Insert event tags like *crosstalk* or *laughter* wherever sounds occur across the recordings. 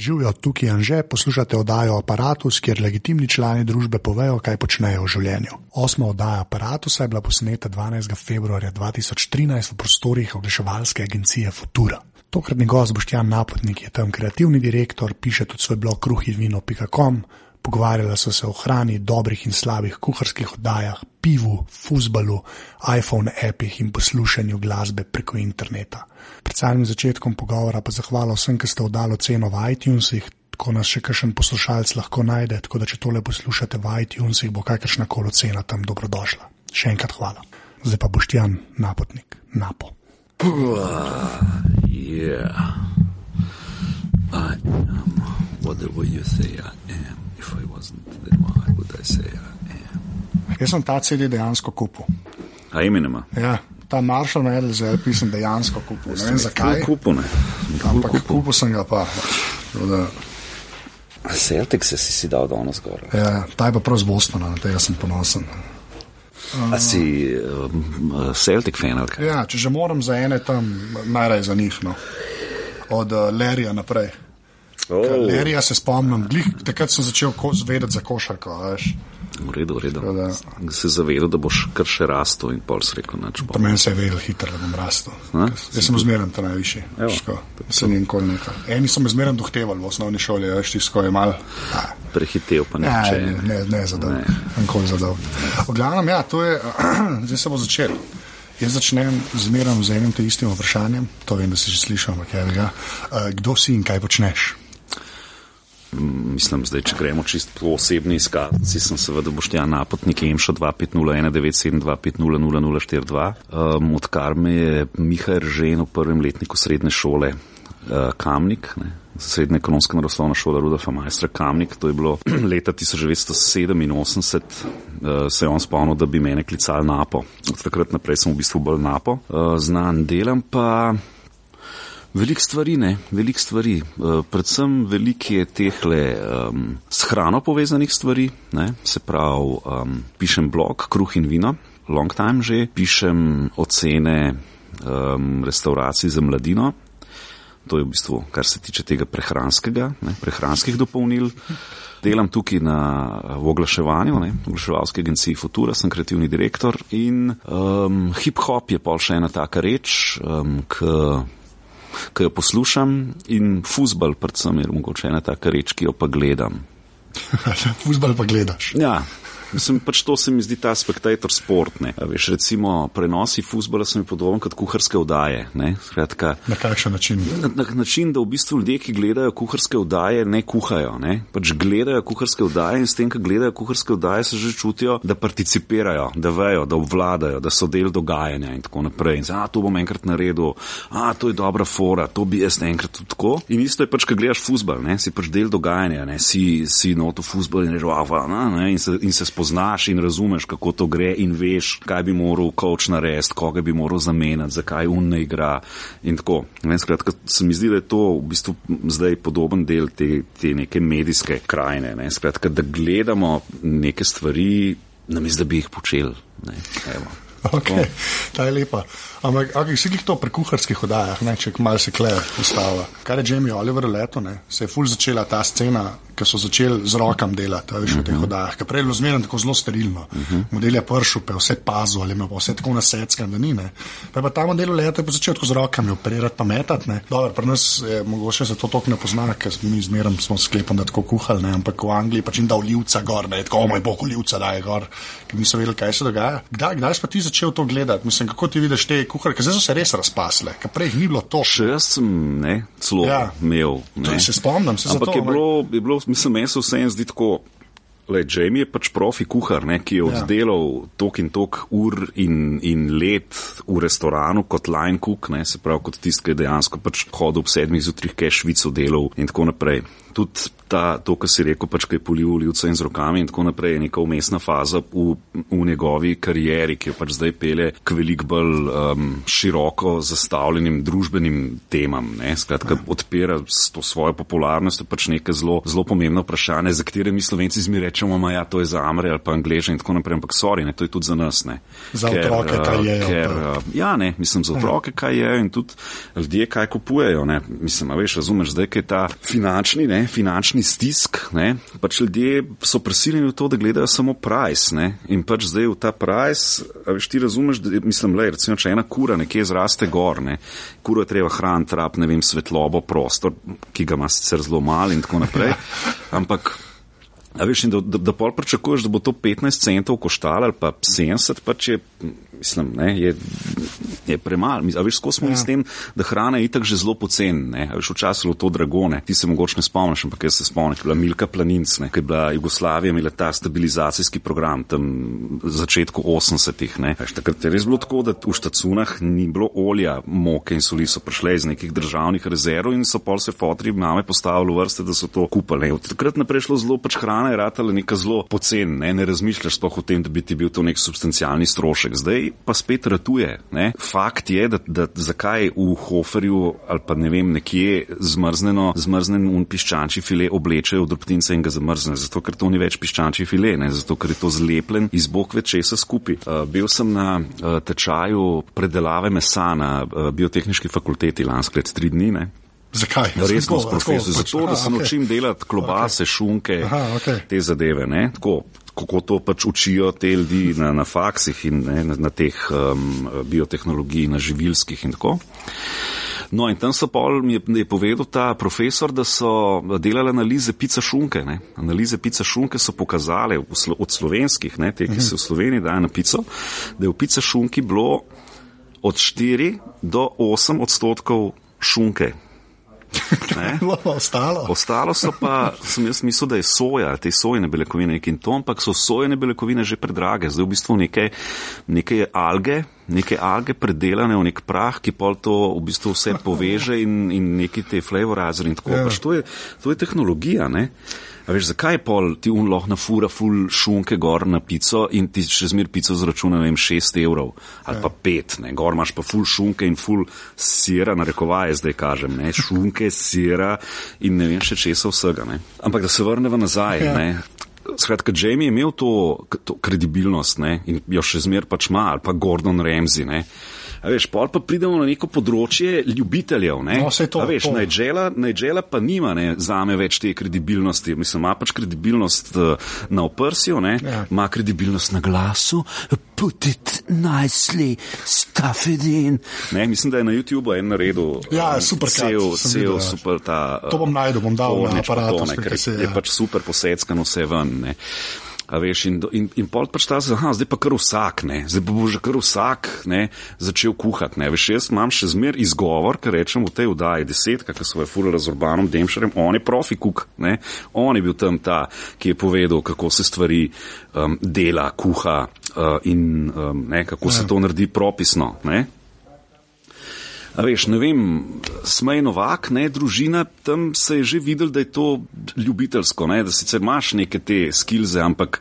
Živijo tukaj in že poslušate oddajo Apparatus, kjer legitimni člani družbe povejo, kaj počnejo v življenju. Osma oddaja Apparatusa je bila posneta 12. februarja 2013 v prostorih oglaševalske agencije Futura. Tokratni gost Boštjan Napotnik je tam kreativni direktor, piše tudi svoj blog kruhivino.com. Pogovarjala so se o hrani, dobrih in slabih kuharskih oddajah, pivu, fusbalu, iPhone appih in poslušanju glasbe preko interneta. Pred samim začetkom pogovora pa zahvala vsem, ki ste oddali ceno v iTunesih, tako nas še kakšen poslušalec lahko najde, tako da če tole poslušate v iTunesih, bo kakršna koli cena tam dobrodošla. Še enkrat hvala. Zdaj pa Boštjan Napotnik, Napo. Yeah. I am whatever you say I am. If I wasn't, then why would I say I am? Jaz sem ta CD dejansko kupil. A imenema? Ja, ta Marshall Mathers LP sem dejansko kupil. Ne vem zakaj, Kupu ne. ampak kupil sem ga pa. Da, Celtic se si si dal danes gor. ja, ta je pa prav z Bostona, na tega sem ponosen. A si um, Celtic fan ali kaj? Ja, če že moram za ene tam, najraje za njih. No. Od uh, Lerija naprej. Oh, Lerija se spomnim, glih, takrat sem začel zvedeti za košarko. Veš. v redu, v redu. Da- Se zavedal, da boš kar še rastel in pol rekel, Pri meni se je vedel hitro, da bom rastel. Jaz sem zmeren tam najvišji. Se ni nikoli nekaj. Eni so me zmeren dohtevali v osnovni šoli, veš, tisto je mal. a, Prehitev pa Ne, nihče. ne, ne, ne za dolgo. Ne. Nikoli za dolgo. V glavnem, ja, to je, *clears throat* zdaj se bo začelo. Jaz začnem zmeraj z enim te istim vprašanjem, to vem, da si že slišal, ampak je ga. Uh, kdo si in kaj počneš? Mislim, zdaj, če gremo čisto po osebni izkaznici, sem seveda Boštjan Napotnik, Emšo 25019700042, um, odkar me je Miha Eržen v prvem letniku srednje šole uh, Kamnik, ne, srednja ekonomska naravoslovna šola Rudolfa Majstra Kamnik, to je bilo *clears throat* leta 1987, uh, se je on spomnil, da bi mene klicali Napo. Od takrat naprej sem v bistvu bolj Napo, uh, znan delam pa. Veliko stvari, ne, veliko stvari. Uh, predvsem veliko je tehle um, s hrano povezanih stvari, ne, se pravi, um, pišem blog Kruh in vino, long time že, pišem ocene um, restauracij za mladino. To je v bistvu, kar se tiče tega prehranskega, ne, prehranskih dopolnil. Delam tukaj na, v oglaševanju, ne, v oglaševalski agenciji Futura, sem kreativni direktor in um, hip-hop je pol še ena taka reč, um, ki ki jo poslušam, in fusbal, predvsem, je mogoče ena taka reč, ki jo pa gledam. *laughs* Fusbal pa gledaš. Ja. Mislim, pač to se mi zdi ta spektator sport. Ne. A Veš, recimo, prenosi fusbala so mi podobni kot kuharske vdaje. Ne. Skratka, Na kakšen način? na, na način, da v bistvu ljudje, ki gledajo kuharske vdaje, ne kuhajo. Ne. Pač gledajo kuharske vdaje in s tem, ko gledajo kuharske vdaje, se že čutijo, da participirajo, da vejo, da obvladajo, da so del dogajanja in tako naprej. In za, to bom enkrat naredil, a to je dobra fora, to bi jaz enkrat tudi tako. In isto je pač, ko gledaš fusbal, ne, si pač del dogajanja, ne, si, si noto fusbal in ne, in se, in se spoznaš in razumeš, kako to gre in veš, kaj bi moral coach narediti, koga bi moral zamenjati, zakaj un ne igra in tako. Ne, skratka, se mi zdi, da je to v bistvu zdaj podoben del te, te neke medijske krajine. Ne, skratka, da gledamo neke stvari, namesto da bi jih počeli. Ne, evo. *laughs* Okay, ta je lepa. Ampak okay, vsi jih to pri kuharskih oddajah, ne, če malo se kleje ustava. Kar je Jamie Oliver leto, ne, se je ful začela ta scena, ki so začeli z rokam delati, veš, v teh oddajah. Ker prej je bilo zmerno tako zelo sterilno. Model je pršel, pa je vse pazo ali pa vse tako naseckan, da ni. Ne. Pa je pa ta model leta pa začel tako z rokami operirati, pa metati. Ne. Dobro, pri nas je mogoče se to toliko ne pozna, ker mi zmerno smo sklepom, da tako kuhali, ne, ampak v Angliji pač jim da olivca gor, ne, tako, o moj bog, olivca daje gor, ker niso vedeli, kaj se dogaja. Kdaj, kdaj si pa ti začel to gledati? Mislim, kako ti vidiš te kuharke, zdaj so se res razpasle, ker prej jih ni bilo to. Še jaz sem ne, celo Ja. imel. To Ne. se spomnim, se Ampak zato, je bilo, je bilo, mislim, meni se vseeno zdi tako. Le, Jamie je pač profi kuhar, ne, ki je Ja. oddelal tok in tok ur in, in let v restoranu kot line cook, ne, se pravi kot tisti, ki je dejansko pač hodil ob sedmih zjutraj, kaj švico delal in tako naprej. Tudi ta, to, kar si rekel, pač, ki je polil ljudce in z rokami in tako naprej, je neka umestna faza v, v njegovi karieri, ki jo pač zdaj pele k veliko bolj um, široko zastavljenim družbenim temam. Ne. Skratka, odpira s to svojo popularnost, je pač nekaj zelo, zelo pomembno vprašanje, za katere mi slovenci zmi rečemo, ma ja, to je za Amre ali pa Angleže in tako naprej, ampak sorry, ne, to je tudi za nas. Ne. Za ker, otroke, kaj je. Ker, ja, ne, mislim, za otroke, kaj je in tudi ljudje, kaj kupujejo. Ne. Mislim, a veš, razumeš, zdaj, kaj je ta finančni, ne, finančni stisk, ne, pač ljudje so prisiljeni v to, da gledajo samo price, ne, in pač zdaj v ta price, a veš, ti razumeš, da, mislim, le, recimo, če ena kura nekje zraste gor, ne, kuro je treba hraniti, rab, ne vem, svetlobo, prostor, ki ga ima sicer zelo mal in tako naprej, *laughs* ampak A veš, da, da, da pol pričakuješ, da bo to 15 centov koštalo ali pa 70, pa če mislim, ne, je, je premalo. A veš, skozi smo ja. s tem, da hrana je itak že zelo pocen, ne. A veš, včasih je to dragone. Ti se mogoče ne spomniš, ampak jaz se spomnim, ki je bila Milka Planinc, ne, ki je bila Jugoslavija imela ta stabilizacijski program tam v začetku 80-ih, ne. Veš, takrat je res bilo tako, da v štacunah ni bilo olja, moke in soli so prišle iz nekih državnih rezerv in so pol se fotri mame postavili v vrste, da so to kupali. Od takrat naprej šlo zelo pač hrana hrana je ratala neka zelo pocen, ne, ne razmišljaš sploh o tem, da bi ti bil to nek substancialni strošek. Zdaj pa spet ratuje. Ne. Fakt je, da, da zakaj v hoferju ali pa ne vem, nekje zmrzneno, zmrznjen un piščančji file oblečejo v drobtince in ga zamrzne. Zato, ker to ni več piščančji file, ne. zato, ker je to zlepljen iz bok večesa skupaj. Uh, bil sem na uh, tečaju predelave mesa na uh, biotehnički fakulteti lansko let tri dni. Ne. Zakaj? Resno, profesor, zato, pač, da se naučim okay. delati klobase, okay. šunke, aha, okay. te zadeve. Tako, kako to pač učijo te ljudi na, na faksih in ne, na, na teh um, biotehnologij, na živilskih in tako. No, in tam so pol, mi je, je povedal ta profesor, da so delali analize pica šunke. Ne. Analize pica šunke so pokazale od slovenskih, ne, te, ki mhm. se v Sloveniji dajo na pico, da je v pica šunki bilo od 4 do 8 odstotkov šunke. *laughs* ostalo. ostalo so pa, sem jaz mislil, da je soja, te sojene beljakovine in to, ampak so sojene beljakovine že predrage. Zdaj v bistvu nekaj, nekaj alge, neke alge predelane v nek prah, ki pol to v bistvu vse poveže in, in neki te flavorizeri in tako. Ja. Pač to, je, to je tehnologija, ne? A veš, zakaj je pol ti un loh na fura ful šunke gor na pico in ti še zmer pico zračuna, ne vem, 6 evrov ali ja. pa 5, ne, gor imaš pa ful šunke in ful sira, narekovaje zdaj kažem, ne, šunke, sira in ne vem še česa vsega, ne. Ampak da se vrneva nazaj, ja. ne. Skratka, Jamie je imel to, to kredibilnost ne, in jo še zmer pač ima, ali pa Gordon Ramsay, ne. Veš, pol pa pridemo na neko področje ljubiteljev. Ne? No, to, veš, Najdžela pa nima ne, zame več te kredibilnosti. Mislim, ima pač kredibilnost uh, na oprsju, ja. ima kredibilnost na glasu. Put it nicely, stuff it in. Ne, mislim, da je na YouTubu en naredil. Ja, super, cel, cel, ja. super ta. To bom najdel, bom dal na aparat. Je ja. pač super poseckano vse ven. Ne. A veš, in, in, in pol pač ta zdaj, zdaj pa kar vsak, ne, zdaj pa bo že kar vsak, ne, začel kuhati, ne, veš, jaz imam še zmer izgovor, ker rečem v tej vdaji deset, kakor so je furali z Urbanom Demšarjem, on je profi kuk, ne, on je bil tam ta, ki je povedal, kako se stvari um, dela, kuha uh, in um, ne, kako ne. se ja. to naredi propisno, ne, A veš, ne vem, smej novak, ne, družina, tam se je že videl, da je to ljubiteljsko, ne, da sicer imaš neke te skilze, ampak.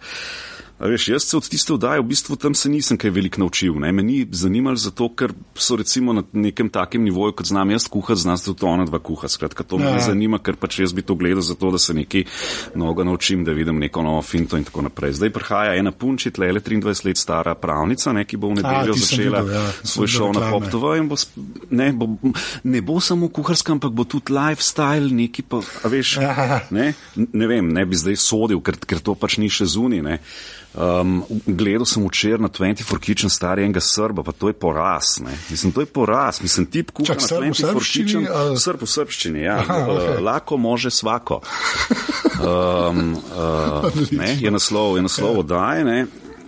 Veš, jaz se od tiste vdaje v bistvu tam se nisem kaj velik naučil. Ne. Me ni zanimalo zato, ker so recimo na nekem takem nivoju, kot znam jaz kuhati, znam tudi ona dva kuha. Skratka, to ja. me zanima, ker pač jaz bi to gledal zato, da se nekaj mnogo naučim, da vidim neko novo finto in tako naprej. Zdaj prihaja ena punčit, le 23 let stara pravnica, ne, ki bo v nedeljo začela videl, ja. svoj šov na Pop TV in bo, ne, bo, ne bo samo kuharska, ampak bo tudi lifestyle, neki pa, veš, ja. ne, ne vem, ne bi zdaj sodil, ker, ker to pač ni še zuni. Um, gledal sem včeraj na 24 Kitchen starega Srba, pa to je poraz. Ne. Mislim, to je poraz. Mislim, tip kuha na 24 Kitchen. Ali... Srb v srbščini, ja. Aha, okay. uh, lako može svako. Um, *laughs* uh, ne, je naslov, je naslov oddaje, ne.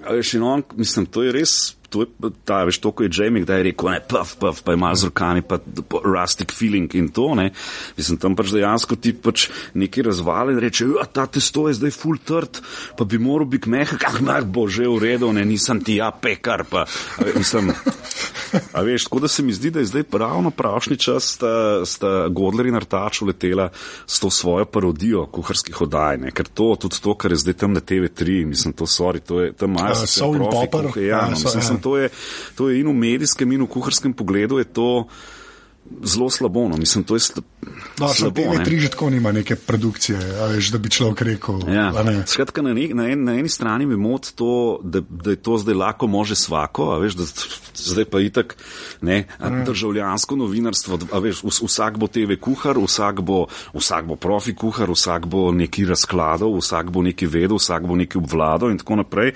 Veš, in on, mislim, to je res to je ta, veš, to, ko je Jamie, da je rekel, ne, puff, puff, pa ima z rokami, pa rustic feeling in to, ne. Mislim, tam pač dejansko ti pač neki razvali in reče, ja, ta testo je zdaj full trd, pa bi moral biti mehak, ah, mah, bo že v redu, ne, nisem ti ja pekar, pa, mislim, a veš, tako da se mi zdi, da je zdaj pravno pravšnji čas, sta, sta Godler in Artač uletela s to svojo parodijo kuharskih oddaj, ne, ker to, tudi to, kar je zdaj tam na TV3, mislim, to, sorry, to je, tam imajo uh, profi, kuhe, ja, no, mislim, ja. sem to je, to je in v medijskem, in v kuharskem pogledu je to. Zelo slabo. No. Mislim, to je sl No, slabo. TV3 ne. že tako nima neke produkcije, veš, da bi človek rekel. Ja. ne. Skratka, na, ne, na, en, na eni strani me moti to, da, da je to zdaj lahko može svako, veš, da zdaj pa itak ne, a državljansko novinarstvo, a veš, vs, vsak bo TV kuhar, vsak bo, vsak bo profi kuhar, vsak bo neki razkladal, vsak bo neki vedel, vsak bo neki obvladal in tako naprej.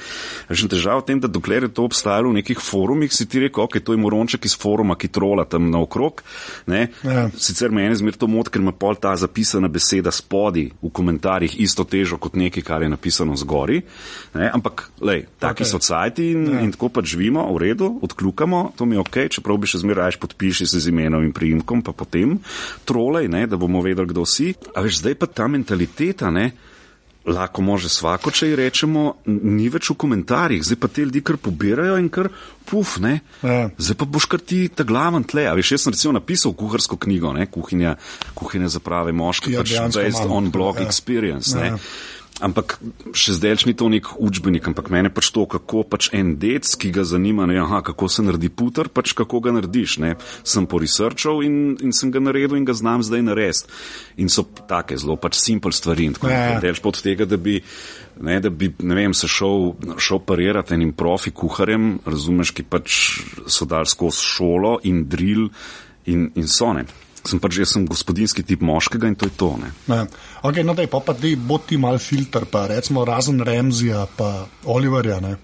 Že težava v tem, da dokler je to obstajalo v nekih forumih, si ti rekel, ok, to je moronček iz foruma, ki trola tam naokrog. Ne. Ja. Sicer meni zmer to moti, ker ima pol ta zapisana beseda spodi v komentarjih isto težo kot nekaj, kar je napisano zgori. Ne? Ampak, lej, taki Ok. okay. so cajti in, ja. in tako pač živimo, v redu, odkljukamo, to mi je ok, čeprav bi še zmeraj raje podpiši se z imenom in priimkom, pa potem trolej, ne, da bomo vedeli, kdo si. A veš, zdaj pa ta mentaliteta, ne. Lahko može svako, če ji rečemo, ni več v komentarjih, zdaj pa te ljudi kar pobirajo in kar puf, ne. Ja. Zdaj pa boš kar ti ta glaven tle. A veš, jaz sem recimo napisal kuharsko knjigo, ne, kuhinja, kuhinja za prave moške, Ja, pač based imam. on blog Ja. experience, Ja. Ampak še zdaj ni to nek učbenik, ampak mene pač to, kako pač en dec, ki ga zanima, ne, aha, kako se naredi puter, pač kako ga narediš. Ne. Sem porisrčal in, in sem ga naredil in ga znam zdaj narediti. In so take zelo pač simple stvari. in tako Ja. naprej. Delš pa od tega, da bi, ne, da bi ne vem, se šel, šel parirati enim profi kuharjem, razumeš, ki pač so dal skozi šolo in drill in, in so ne. Sem pač, jaz sem gospodinski tip moškega in to je to. Ne. Ne. Okay, no, daj, pa pa ti bo ti mal filter, pa recimo razen Remzija, pa Oliverja. Ne.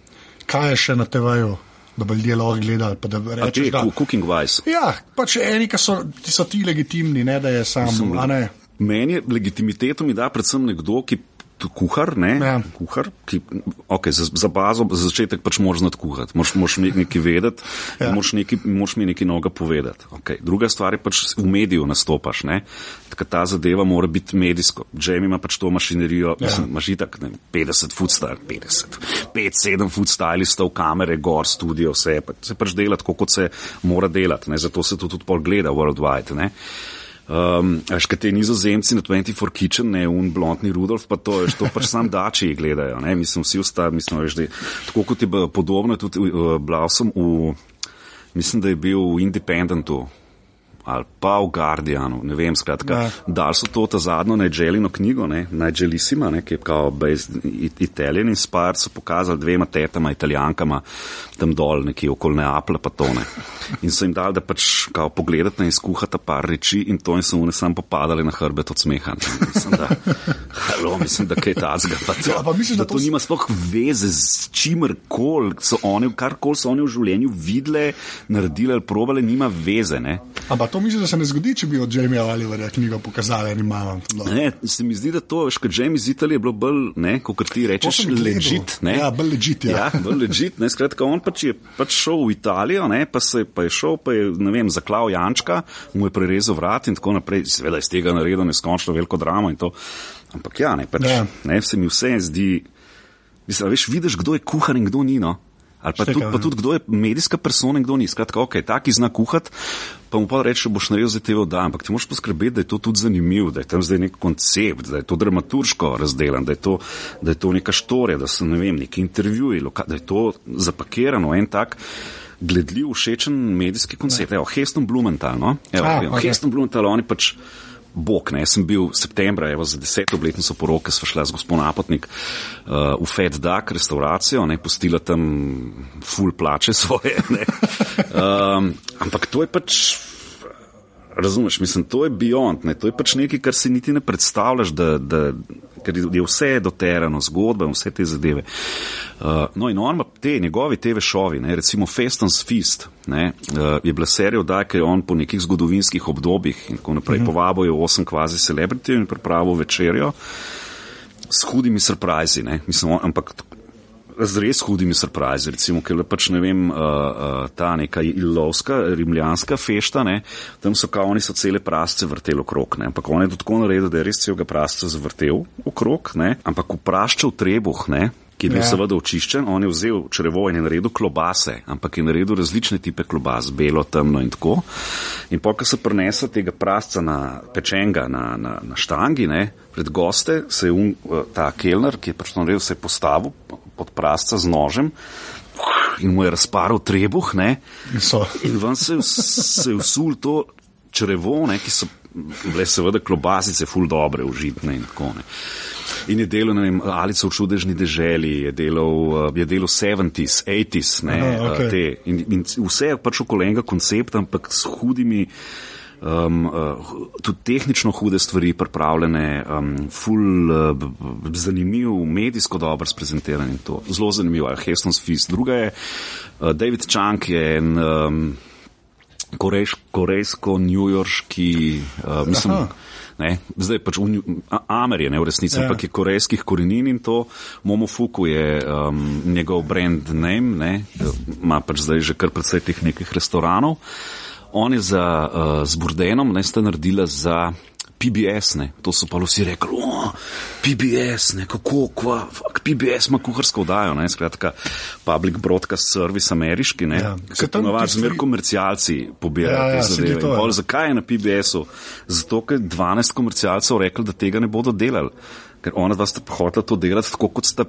Kaj je še na TV-ju, da bi ljudje lahko gledali? pa Da rečeš, te da, cooking wise. ja, pač eni, ki so, ti so ti legitimni, ne da je sam. Mislim, ne. Meni je legitimiteto mi da predvsem nekdo, ki kuhar, ne, Ja. kuhar, ki, okay, za, za bazo, za začetek pač moraš znati kuhati, moraš, moraš nek- nekaj vedeti, Ja. moraš, nekaj, moraš mi nekaj noga povedati. Okay. Druga stvar je pač v mediju nastopaš, ne, tako ta zadeva mora biti medijsko. Jamie ima pač to mašinerijo, ja. mislim, imaš itak, ne, 50 foot style, 50, 5-7 foot stylistov, kamere, gor, studio, vse, pa, se pač dela tako, kot se mora delati, ne, zato se to tudi pol gleda worldwide, ne. Um, Veš, kaj te nizozemci na 24 Kitchen, ne, un blondni Rudolf, pa to, veš, to pač sam *laughs* dači gledajo, ne, mislim, vsi ostali, mislim, veš, da je tako kot je bilo podobno, tudi uh, bila sem v, mislim, da je bil v Independentu ali pa v Guardianu, ne vem, skratka, Ja. dal so to ta zadnjo Nigelino knjigo, ne, Nigelissima, ne, ki je kao based It- Italian inspired, so pokazali dvema tetama, italijankama, tam dol, nekje okoli Neaplja, pa to ne. In so jim dali, da pač kao pogledate in skuhate par reči in to in so one sam popadali na hrbet od smeha. Mislim, da, halo, mislim, da kaj tazga. Pa to, Ja, pa misliš, da da to to nima sploh veze z čimer kol, so oni, karkoli so oni v življenju videle, naredile ali probale, nima veze, ne. Ampak to misliš, da se ne zgodi, če bi od Jamieja Oliverja knjigo pokazali enim mamam. Ne, se mi zdi, da to, veš, kot James Italije je bilo bolj, ne, kot ti rečeš. Ne? Ja, bolj legit, ja. ja bolj legit, ne, skratka, on pač je pač šel v Italijo, ne, pa, se, pa je šel, pa je, ne vem, zaklal Jančka, mu je prerezal vrat in tako naprej, seveda iz tega naredil neskončno veliko dramo in to. Ampak ja, ne, pač, Ja. ne, se mi vse zdi, mislim, veš, vidiš, kdo je kuhar in kdo ni, no. Ali pa tudi, pa ja. tudi kdo je medijska persona in kdo ni. Skratka, ok, taki zna kuhati, pa mu pa reče, boš naredil za TV da, ampak ti moraš poskrbeti, da je to tudi zanimivo, da je tam zdaj nek koncept, da je to dramaturško razdelan, da je to, da je to neka štorija, da so, ne vem, neki intervjuji, da je to zapakirano, en tak gledljiv, všečen medijski koncept. Evo, Heston Blumenthal, no? Evo, A, evo, ok. Heston Blumenthal, oni pač Bog, ne, jaz sem bil septembra, evo, za deseto obletnico poroke, sva šla z gospod Napotnik uh, v Fed Duck restauracijo, ne, postila tam full plače *laughs* svoje, ne. Um, *laughs* ampak to je pač, razumeš, mislim, to je beyond, ne, to je pač nekaj, kar si niti ne predstavljaš, da, da ker je vse doterano, zgodba in vse te zadeve. Uh, no in on ima te njegovi TV šovi, ne, recimo Feston's Feast, ne, uh, je bila serija oddaj, ki je on po nekih zgodovinskih obdobjih in tako naprej -hmm. povabil je osem kvazi celebrity in pripravil večerjo s hudimi surprizi, ne, mislim, on, ampak z res hudimi surprizi, recimo, ker je pač ne vem, uh, uh, ta neka ilovska, rimljanska fešta, ne, tam so kao oni so cele prasce vrteli okrog, ne, ampak on je to tako naredil, da je res celega prasca zavrtel okrog, ne, ampak vprašal trebuh, ne, ki je bil Ja. seveda očiščen, on je vzel črevo in je naredil klobase, ampak je naredil različne tipe klobas, belo, temno in tako. In pa, ko se prenese tega prasca na pečenga na, na, na štangi, ne, pred goste, se je un, ta kelner, ki je pač to naredil, se je postavil pod prasca z nožem in mu je razparil trebuh, ne, In so. in ven se, se je vsul to črevo, ne, ki so bile seveda klobasice, ful dobre, užitne in tako ne. In je delal, ne vem, Alice v čudežni deželi, je delal, je delal 70s, 80s, ne, Aha, okej. te. In, in vse je pač okoli enega koncepta, ampak s hudimi, um, uh, tudi tehnično hude stvari pripravljene, um, ful uh, zanimiv, medijsko dobro sprezentiran in to. Zelo zanimivo, je Heston's Fist. Druga je, uh, David Chang je en. Um, Korejš, korejsko-njujorški, uh, mislim, Aha. ne, zdaj pač v Amer je ne v resnici, Ja. ampak je korejskih korenin in to. Momofuku je um, njegov brand name, ne, ima pač zdaj že kar precej teh nekih restoranov. On je za, uh, z Burdenom, ne, sta naredila za PBS, ne, to so pa vsi rekli, o, PBS, ne, kako, kva, fak, PBS ima kuharsko vdajo, ne, skratka, Public Broadcast Service ameriški, ne, Ja. ja. Se tam ti zmer komercialci pobirajo Ja, ja, ja, te se zadeve. to, pol ja. Zakaj je na PBS-u? Zato, ker 12 komercialcev rekli, da tega ne bodo delali. Ker ona dva sta hotela to delati tako, kot sta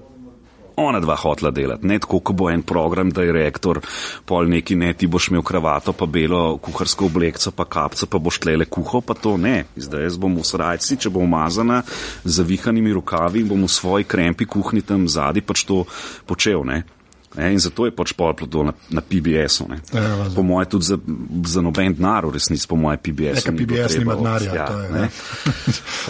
ona dva hotela delati. Ne tako, ko bo en program direktor, pol neki ne, ti boš imel kravato, pa belo kuharsko oblekco, pa kapco, pa boš tlele kuho, pa to ne. Zdaj jaz bom v srajci, če bo umazana z zavihanimi rokavi in bom v svoji krempi kuhni tam zadi pač to počel. Ne. Ne, in zato je pač pol to na, na PBS-u. ne. Ja, valjda. Po moje tudi za, za noben denar, v resnici po moje PBS. Ja, ker PBS nima denarja, je, ja.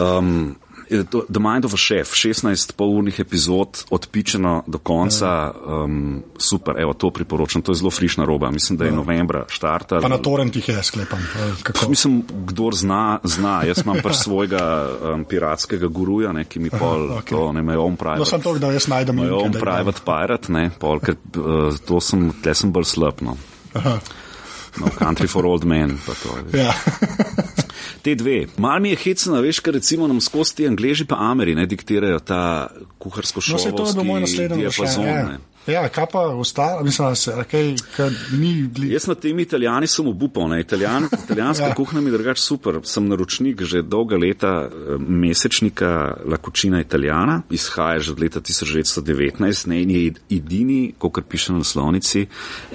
Um, je to The Mind of a Chef, 16 polurnih epizod, odpičeno do konca, um, super, evo, to priporočam, to je zelo frišna roba, mislim, da je novembra štarta. Pa na torrentih je sklepam. ali Kako? Mislim, kdor zna, zna. Jaz imam pač *laughs* svojega um, piratskega guruja, ne, ki mi pol, Aha, okay. to ne me on private. No, sem to, da jaz najdem da jih private pirate, ne, pol, ker uh, to sem, tle sem bolj slab, no. Country for old men, pa to. *laughs* Ja. Te dve. Mal mi je hecno, veš, ker recimo nam skozi ti angliži pa ameri ne diktirajo ta kuharsko No, se to je bil moj naslednji diapazon. vprašanje. Ja. Ja, kaj pa ostalo, mislim, da se, kaj, kaj ni bili. Jaz na tem italijani sem obupal. Italijan, *laughs* italijanska Ja. ja. kuhna mi je drugač super. Sem naročnik že dolga leta eh, mesečnika La Cucina Italijana, izhaja že od leta 1919 ne, in je edini, kot piše na naslovnici,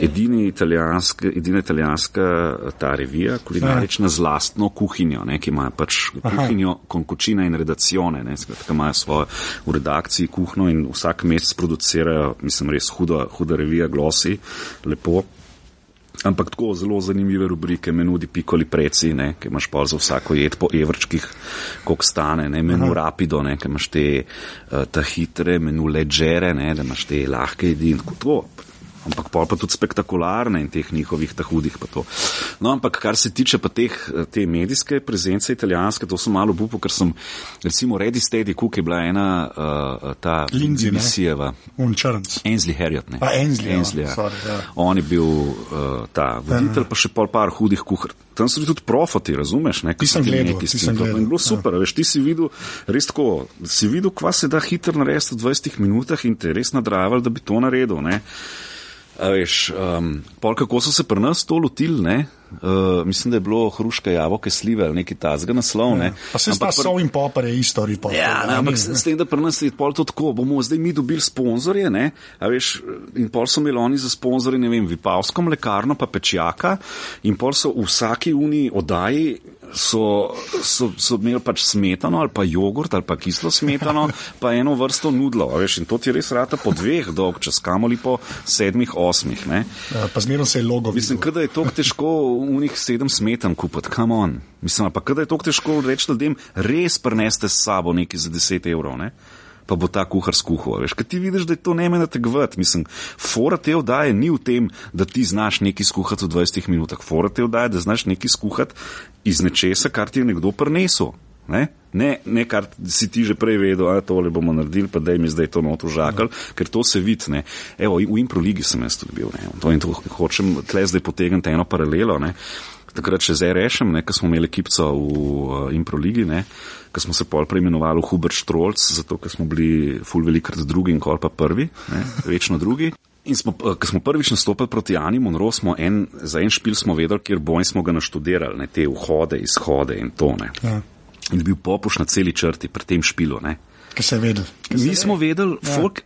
edini italijanska, edina italijanska eh, ta revija, kulinarična z lastno kuhinjo, ne, ki ima pač kuhinjo konkučina in redacione, ne, skratka imajo svojo v redakciji kuhno in vsak mesec producirajo, mislim, res huda, huda revija Glosi, lepo. Ampak tako zelo zanimive rubrike, menudi pikoli preci, ne, ki imaš pol za vsako jed po evrčkih, koliko stane, ne, menu Aha. rapido, ne, ki imaš te uh, ta hitre, menu leggere, ne, da imaš te lahke jedi in tako to. Ampak pol pa tudi spektakularne in teh njihovih ta hudih pa to. No, ampak kar se tiče pa teh, eh, te medijske prezence italijanske, to sem malo bupo, ker sem, recimo Ready Steady Cook je bila ena uh, ta Lindsay, črnc. Ainsley Harriot, ne? A, Ainsley, ja, Ainsley, ja. sorry, ja. On je bil uh, ta voditelj, pa še pol par hudih kuhar. Tam so bili tudi profoti, razumeš? Ne? Ti sem gledal, neki ti sem gledal, bilo ja. super, veš, ti si videl, res tako, si videl, kva se da hitro narediti v 20 minutah in te res nadrajali, da bi to naredil, ne? A veš, um, pol kako so se pri nas to lotili, ne? Uh, mislim, da je bilo hruška jabolke slive ali neki tazga naslov, ne? Pa se sta pri- sol in popar je isto report. Ja, ne, ampak s, s tem, da pri nas je pol to tako, bomo zdaj mi dobili sponzorje, ne, a veš, in pol so imeli oni za sponzorje, ne vem, Vipavsko mlekarno pa Pečjaka in pol so v vsaki uni oddaji so, so, so imeli pač smetano ali pa jogurt ali pa kislo smetano, *laughs* pa eno vrsto nudlo, veš, in to ti res rata po dveh dolg čas, kamoli po sedmih, osmih, ne. Ja, pa zmerno se je logo. Mislim, kada je tako težko unih sedem smetan kupiti, come on. Mislim, pa kada je tako težko reči ljudem, res preneste s sabo nekaj za 10 evrov, ne? Pa bo ta kuhar skuhal, kaj ti vidiš, da je to ne mene tegvati. Mislim, fora te vdaje ni v tem, da ti znaš nekaj skuhati v 20 minutah. Fora te vdaje, da znaš nekaj skuhati iz nečesa, kar ti je nekdo prinesel. Ne? Ne, ne, kar si ti že prej vedel, da tole bomo naredili, pa da mi zdaj to not užakal, ker to se vidi. ne. Evo, v improligi sem jaz tudi bil. Ne. To in to hočem tle zdaj potegniti eno paralelo. Ne. Takrat še zdaj rešem, ko smo imeli ekipco v uh, improligi, ko smo se pol preimenovali v Hubert Štrolc, zato ker smo bili ful velikrat drugi in kol pa prvi, ne, večno drugi. In smo, eh, ko smo prvič nastopili proti Ani Monroe, smo en, za en špil smo vedeli, kjer boj smo ga naštudirali, ne, te vhode, izhode in to. Ne. Ja. In bil popuš na celi črti pri tem špilu. Ne. Kaj se je vedel. Mi smo vedeli, Ja. folk,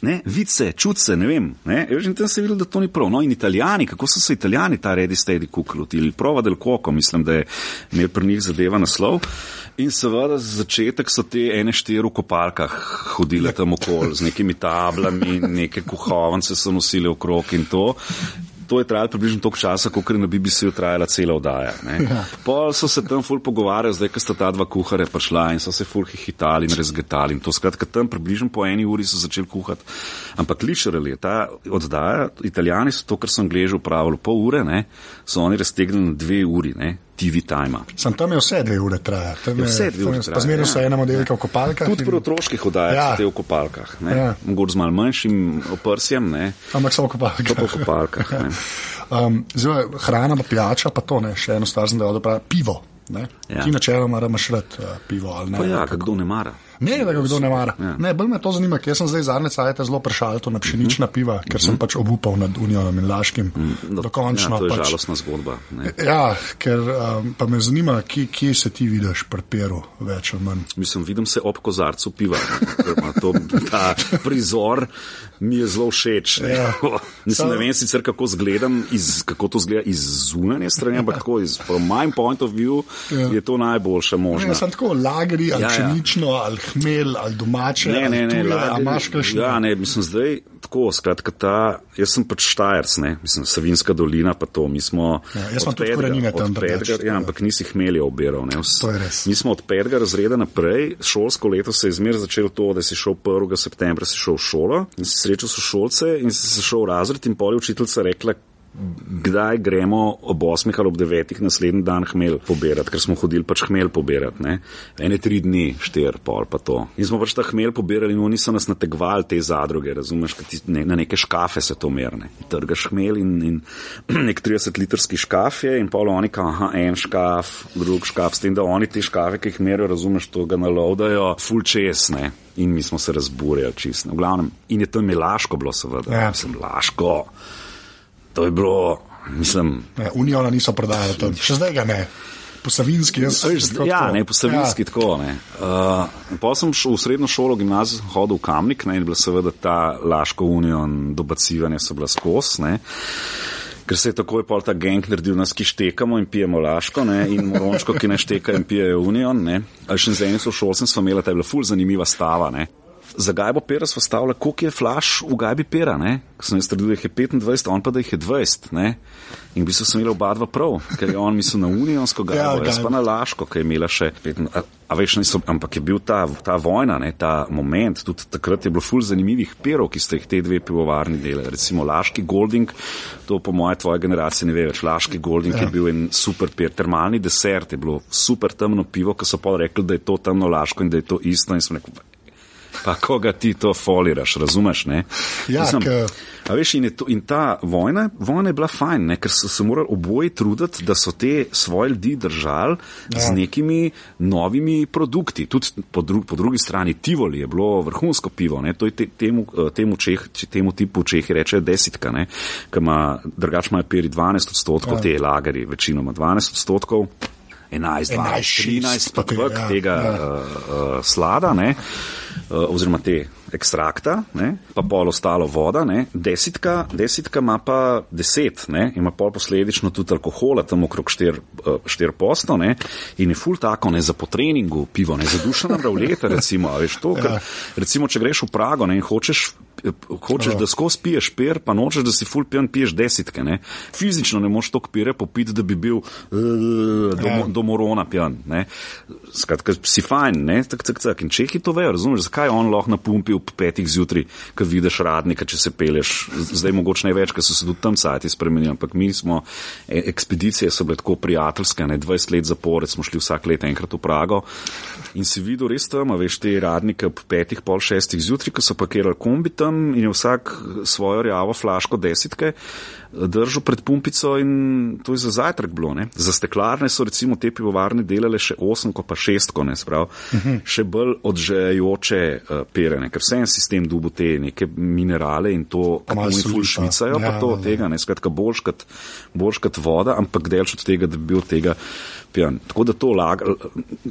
ne, vice, čutce, ne vem. Ne, in tam se je videlo, da to ni prav. No, in italijani, kako so se italijani ta redi stedi kuklotili, prova del koko, mislim, da je imel pri njih zadeva naslov. In seveda za začetek so te ene štiri v kopalkah hodile tam okoli z nekimi tablami, neke kuhovance so nosile okrog in to to je trajalo približno toliko časa, kot je na BBC-ju trajala cela oddaja. Ja. Pol so se tam ful pogovarjali, zdaj, ko sta ta dva kuhare prišla in so se ful hitali in razgetali. In to skratka tam približno po eni uri so začeli kuhati. Ampak literally, ta oddaja, italijani so to, kar so angliži upravili pol ure, ne, so oni raztegnili na dve uri. Ne. TV time. Sam tam je vse dve ure traja. Je vse dve ure traja. Zmerno ja. so ena modelka v kopalkah. Tudi in... pri otroških oddajah ja. ste v kopalkah. Ja. Mogoče z mal manjšim oprsjem. Ne. Ampak so v kopalkah. To v kopalkah. *laughs* um, zdaj, hrana pa pijača, pa to ne, še eno stvar sem dal, da pravi pivo. Ja. Ti načeloma imaš rad uh, pivo ali ne. Pa ja, kdo ne mara. Ne, da ga kdo ne mara. Ja. Ne, bolj me to zanima, ker sem zdaj zadnje cajt zelo prešal to na pšenična uh mhm. -huh. piva, ker sem uh mhm. -huh. pač obupal nad Unijom in Laškim. Uh mhm. -huh. Dokončno. Ja, to je pač, žalostna zgodba. Ne. Ja, ker um, pa me zanima, kje, kje se ti vidiš pri peru več ali manj. Mislim, vidim se ob kozarcu piva. to, ta prizor mi je zelo všeč. Ne, ja. Mislim, ne vem sicer, kako, zgledam, iz, kako to zgleda iz zunanje strani, ampak tako iz my point of view ja. je to najboljše možno. Ne, sem tako lagri, ali ja, pšenično, ja. ali hmelj, ali domače. Ne, ne, ne, ali imaš kakšno. Ja, ne, mislim, zdaj tako, skratka, ta, jaz sem pač Štajerc, ne, mislim, Savinska dolina, pa to, mi smo. Ja, jaz sem tudi korenine tam. Pedgar, ja, ampak nisi hmelje obiral, ne. To je res. Mi smo od petega razreda naprej, šolsko leto se je zmer začelo to, da si šel 1. septembra, si šel v šolo in si srečal sošolce in si šel v razred in pol je učiteljica rekla, kdaj gremo ob 8 ali ob 9 naslednji dan hmelj pobirati, ker smo hodili pač hmelj pobirati. Ne? Ene tri dni, štir, pol pa to. In smo pač ta hmelj pobirali in oni so nas nategvali te zadruge, razumeš, ti, ne, na neke škafe se to merne. Trgaš hmelj in, in *clears throat* nek 30 litrski škaf je in pol oni kao, aha, en škaf, drug škaf, s tem, da oni te škafe, ki jih merijo, razumeš, to ga nalovdajo, full čes, ne. In mi smo se razburjali čisto. V glavnem, in je to imi laško bilo, seveda. Ja. Sem laško. To je bilo, mislim. Ja, Unijona niso prodajali tam, še zdaj ga ne. Posavinski, jaz sem že. Ja, ne, posavinski ja. tako. Ne. Uh, pa sem šel v srednjo šolo, gimnazijo, hodil v Kamnik ne, in bila seveda ta Laško unijon, dobacivanje so bila skos. Ne. Ker se je takoj pol ta geng naredil, nas ki štekamo in pijemo laško, ne, in morončko, ki ne šteka in pijejo unijon. Ali še z enim so šolcem smo imeli, ta je bila ful zanimiva stava. Ne za gajbo pera smo stavili, koliko je flash v gajbi pera, ne? Ko sem jaz trdil, da jih je 25, on pa da jih je 20, ne? In bi se sem imel oba dva prav, ker je on mislil na unijonsko gajbo, ja, jaz pa na laško, ki je imela še 25. A, a veš, niso, ampak je bil ta, ta vojna, ne, ta moment, tudi takrat je bilo ful zanimivih perov, ki ste jih te dve pivovarni delali. Recimo Laški Golding, to po moje tvoje generacije ne ve več. Laški Golding ja. je bil en super per, termalni desert, je bilo super temno pivo, ki so pa rekli, da je to temno Laško in da je to isto. In sem rekel, pa koga ti to foliraš, razumeš? Ja, Mislim, a veš, in, to, in ta vojna, vojna je bila fajn, ne? ker so se morali oboji truditi, da so te svoje ljudi držali ja. z nekimi novimi produkti. Tudi po, dru, po drugi strani Tivoli je bilo vrhunsko pivo, ne? to je te, temu, eh, temu, čeh, temu tipu Čehi reče desetka, ki ima drugač imajo peri 12 odstotkov, ja. te lageri večinoma 12 odstotkov. 11, 12, 13, pa kvek tega ja. uh, uh, slada, ne? Eh, oziroma te ekstrakta, ne, pa pol ostalo voda, ne, desetka, desetka ima pa deset, ne, ima pol posledično tudi alkohola, tam okrog štir, eh, štir posto, ne, in je ful tako, ne, za po treningu pivo, ne, za dušo nabravljete, recimo, veš to, ker, ja. recimo, če greš v Prago, ne, in hočeš hočeš, da skozi piješ per, pa nočeš, da si full pijan, piješ desetke. Ne? Fizično ne moš toliko pire popiti, da bi bil uh, do, ja. do morona pijan. Ne? Skratka, si fajn, ne, tak, tak, tak. In čehi to vejo, razumeš, zakaj on lahko napumpi ob petih zjutraj, ko vidiš radnika, če se peleš. Zdaj mogoče ne več, ker so se tudi tam sajti spremenili, ampak mi smo, e, ekspedicije so bile tako prijateljske, ne, 20 let zapored smo šli vsak let enkrat v Prago in si videl res tam, veš, te radnike ob petih, pol šestih zjutraj, ko so pakirali kombi tam in je vsak svojo rjavo flaško desetke držal pred pumpico in to je za zajtrk bilo. Ne? Za steklarne so recimo te pivovarne delale še osemko pa šestko, ne sprav, uh. -huh. še bolj odžejoče uh, perene, ker vse en sistem dubu te neke minerale in to, kako mi ful švicajo, ja, pa to od ja, ja. tega, ne, skratka, boljškat, boljškat voda, ampak delč od tega, da bi bil tega pijan. Tako da to laga,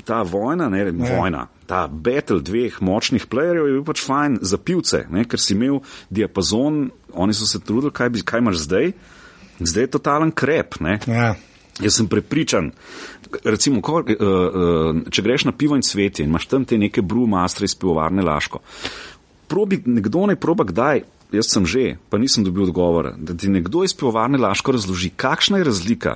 ta vojna, ne, ja. vojna, ta battle dveh močnih playerjev je bil pač fajn za pivce, ne? ker si imel diapazon, oni so se trudili, kaj, bi, kaj imaš zdaj. Zdaj je totalen krep. Ja. Jaz sem prepričan, recimo, ko, uh, uh, če greš na pivo in svetje in imaš tam te neke brewmastre iz pivovarne Laško, probi, nekdo ne proba kdaj, jaz sem že, pa nisem dobil odgovora, da ti nekdo iz pivovarne Laško razloži, kakšna je razlika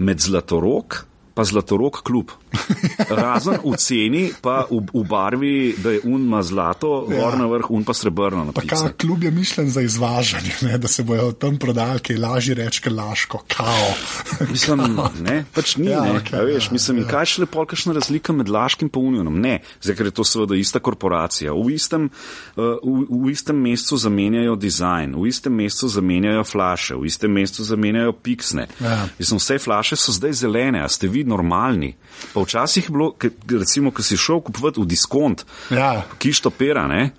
med zlatorok pa zlatorok klub. *laughs* Razen v ceni, pa v, v barvi, da je un ima zlato, ja. gor na vrh, un pa srebrno. Pa kaj, klub je mišljen za izvažanje, ne? da se bojo tam prodali, ki je lažje reči, kot laško, kao. *laughs* Mislim, ne, pač ni, ja, ne. Okay, veš, ja, mislim, ja. kaj še lepo, kakšna razlika med laškim in unionom? Ne, zdaj, ker je to seveda ista korporacija. V istem, uh, v, v istem mestu zamenjajo dizajn, v istem mestu zamenjajo flaše, v istem mestu zamenjajo piksne. Ja. Mislim, vse flaše so zdaj zelene, a ste videli? Normalni. Pa včasih je bilo, recimo, ko si šel kupovati v diskont, ja. kišto pera, ne?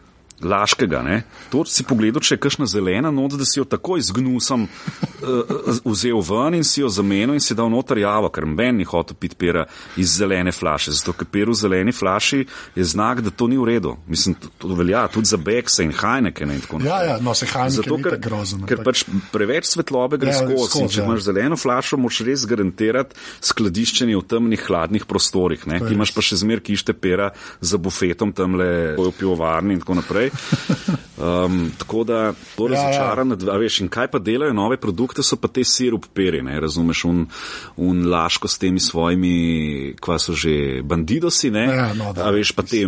Laškega, ne? to si pogledal, če je kakšna zelena not, da si jo takoj z gnusom uh, vzel ven in si jo zamenil in si dal noter javo, ker meni ni hotel piti pera iz zelene flaše. Zato, ker per v zeleni flaši je znak, da to ni v redu. Mislim, to, to velja tudi za Bekse in Hajneke. Ne, in ja, ja, no, se Hajneke Zato, ker, grozen, ker pač preveč svetlobe gre ja, skozi. Skoz, če ja. imaš zeleno flašo, moš res garantirati skladiščenje v temnih, hladnih prostorih. Ti imaš pa še zmer kište pera za bufetom tamle v pivovarni in tako naprej. Um, tako da, to je razočarano. Ja, ja. Veš, in kaj pa delajo nove produkte, so pa te sirup peri, ne? razumeš, un, un laško s temi svojimi, kva so že bandidosi, ne? Ja, no, da, A veš, pa te,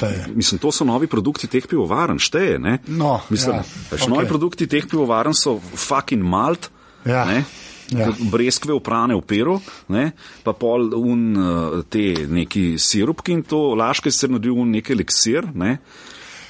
pa, mislim, to so novi produkti teh pivovarn, šteje, ne? No, mislim, ja, pač okay. novi produkti teh pivovarn so fucking malt, ja. ne? Ja. Breskve uprane v peru, ne, pa pol un te neki sirupki in to laške se nadil un neki eliksir, ne,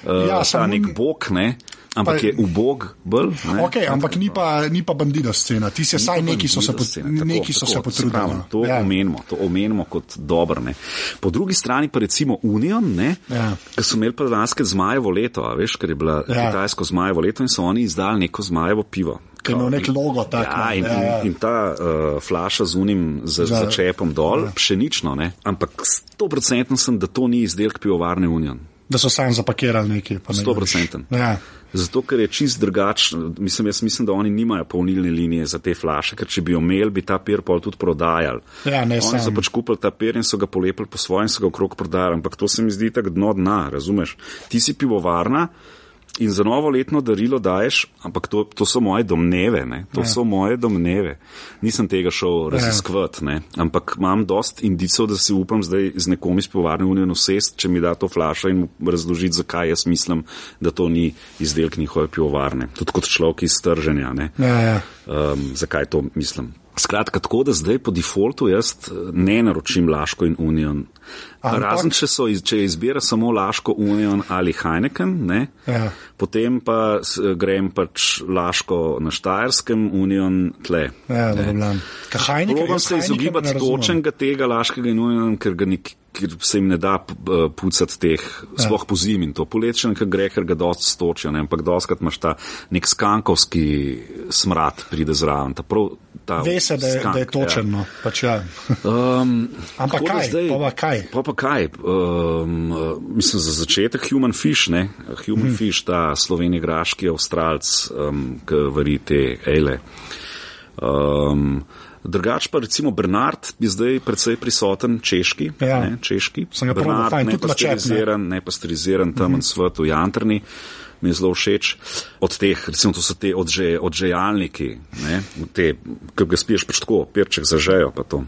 uh, ja, ta nek bog, ne? ampak pa, je ubog bolj. Okay, ampak ni pa, ni pa bandida scena, ti si vsaj neki so se, pot, scena, neki tako, so tako, se potrudili. No. To, ja. omenimo, to omenimo kot dobro. Ne. Po drugi strani pa recimo Union, ja. ki so imeli pa lanske zmajevo leto, veš, ker je bila ja. kitajsko zmajevo leto in so oni izdali neko zmajevo pivo. Ki ima nek logo tako. Ja, in, ja, ja. in ta uh, flaša z unim za, za, za čepom dol, ja. pšenično, ne? ampak 100% sem, da to ni izdelek pivovarne Union da so sami zapakirali nekaj. Sto procenten. Ja. Zato, ker je čist drugačen, mislim, jaz mislim, da oni nimajo polnilne linije za te flaše, ker če bi jo imeli, bi ta pir pol tudi prodajali. Ja, ne, oni so pač kupili ta pir in so ga polepili po svojem, so ga okrog prodajali, ampak to se mi zdi tako dno dna, razumeš? Ti si pivovarna, in za novo letno darilo daješ, ampak to, to so moje domneve, ne? to ja. so moje domneve. Nisem tega šel raziskovati, ja. ampak imam dost indicov, da si upam zdaj z nekom iz pivovarne unijo sest, če mi da to flaša in razložiti, zakaj jaz mislim, da to ni izdelek njihove pivovarne. Tudi kot človek iz trženja. Ja, ja. um, zakaj to mislim? Skratka, tako da zdaj po defaultu jaz eh, ne naročim Laško in Union. Ampak, Razen, če, so, če izbira samo Laško, Union ali Heineken, ne, ja. potem pa grem pač Laško na Štajerskem, Union tle. Ja, Probam se izogibati točnega tega Laškega in Union, ker ga nik, ker se jim ne da pucati teh, ja. sploh po zimi in to poletje, ker gre, ker ga dost stočijo, ne, ampak doskrat imaš ta nek skankovski smrad pride zraven. Ta prav, ta Ve se, da je, skank, da je točen. Ja. No, pač ja. um, ampak kaj? Zdaj, pa kaj? Pa pa kaj? Um, mislim, za začetek Human Fish, ne? Human hmm. Fish, ta slovenji graški avstralc, um, ki vari te ele. Um, Drugač pa recimo Bernard je zdaj predvsej prisoten češki. Ja. Ne, češki. Sem ga Bernard, fajn, ne pasteriziran, ne pasteriziran tam mm -hmm. svet v Jantrni mi je zelo všeč. Od teh, recimo, to so te odže, odžejalniki, ne, te, ki ga spiješ pač tako, perček zažejo pa to.